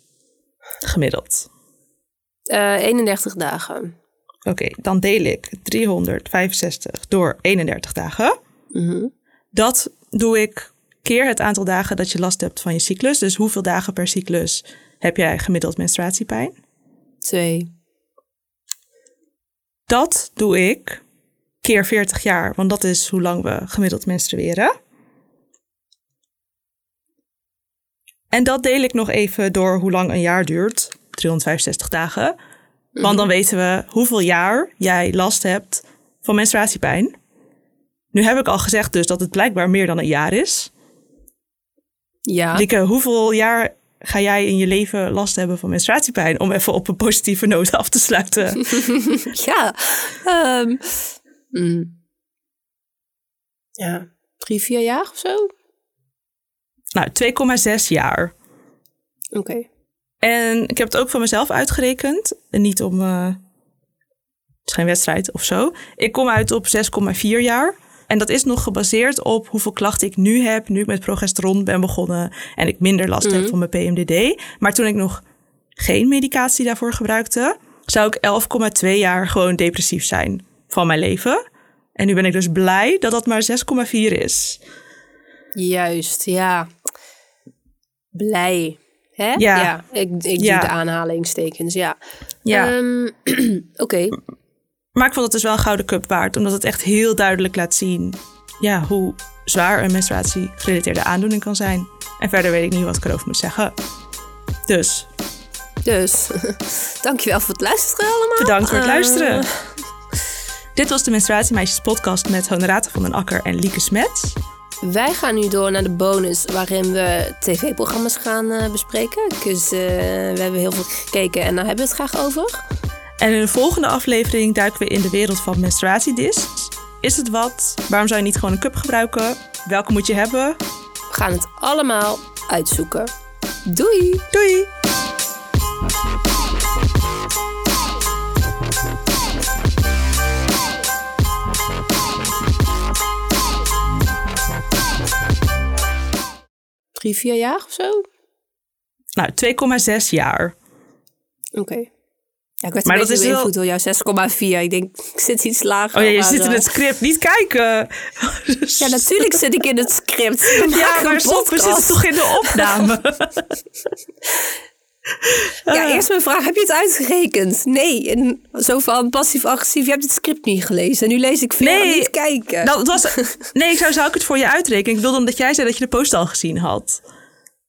Gemiddeld. Uh, eh, 31 dagen. Oké, dan deel ik 365 door 31 dagen. Mm Dat doe ik keer het aantal dagen dat je last hebt van je cyclus. Dus hoeveel dagen per cyclus heb jij gemiddeld menstruatiepijn? Twee. Dat doe ik keer 40 jaar, want dat is hoe lang we gemiddeld menstrueren. En dat deel ik nog even door hoe lang een jaar duurt, 365 dagen. Want dan weten we hoeveel jaar jij last hebt van menstruatiepijn. Nu heb ik al gezegd dus dat het blijkbaar meer dan een jaar is. Ja. Lieke, hoeveel jaar ga jij in je leven last hebben van menstruatiepijn? Om even op een positieve noot af te sluiten. ja. Um, mm. Ja, drie, vier jaar of zo? Nou, 2,6 jaar. Oké. En ik heb het ook van mezelf uitgerekend. En niet om. Uh, het is geen wedstrijd of zo. Ik kom uit op 6,4 jaar. En dat is nog gebaseerd op hoeveel klachten ik nu heb, nu ik met progesteron ben begonnen en ik minder last heb mhm. van mijn PMDD. Maar toen ik nog geen medicatie daarvoor gebruikte, zou ik 11,2 jaar gewoon depressief zijn van mijn leven. En nu ben ik dus blij dat dat maar 6,4 is. Juist, ja. Blij. Hè? Ja. ja ik, ik ja. doe de aanhalingstekens, ja. Ja. Um, Oké. Maar ik vond het dus wel een gouden cup waard, omdat het echt heel duidelijk laat zien ja, hoe zwaar een menstruatie-gerelateerde aandoening kan zijn. En verder weet ik niet wat ik erover moet zeggen. Dus. Dus, dankjewel voor het luisteren allemaal. Bedankt voor het luisteren. Eh. Dit was de Menstruatiemeisjes podcast met Honorata van den Akker en Lieke Smets. Wij gaan nu door naar de bonus waarin we tv-programma's gaan uh, bespreken. Dus uh, we hebben heel veel gekeken en daar hebben we het graag over. En in de volgende aflevering duiken we in de wereld van menstruatiediscs. Is het wat? Waarom zou je niet gewoon een cup gebruiken? Welke moet je hebben? We gaan het allemaal uitzoeken. Doei! Doei! Drie, vier jaar of zo? Nou, 2,6 jaar. Oké. Ja, ik werd Maar dat is wel- door jouw 6,4. Ik denk, ik zit iets lager. Oh ja, je zit in het script. Niet kijken. Ja, natuurlijk zit ik in het script. We Ja, maar podcast. zitten toch in de opname? Ja, eerst mijn vraag. Heb je het uitgerekend? Nee. En zo van passief-agressief. Je hebt het script niet gelezen. En nu lees ik veel Nee. niet kijken. Nou, het was, nee, ik zou, zou ik het voor je uitrekenen. Ik wilde omdat jij zei dat je de post al gezien had.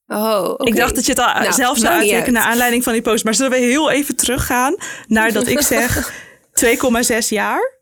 oh, oké. Ik dacht dat je het al Nou, zelf zou uitrekenen uit. naar aanleiding van die post. Maar zullen we heel even teruggaan naar dat ik zeg 2,6 jaar?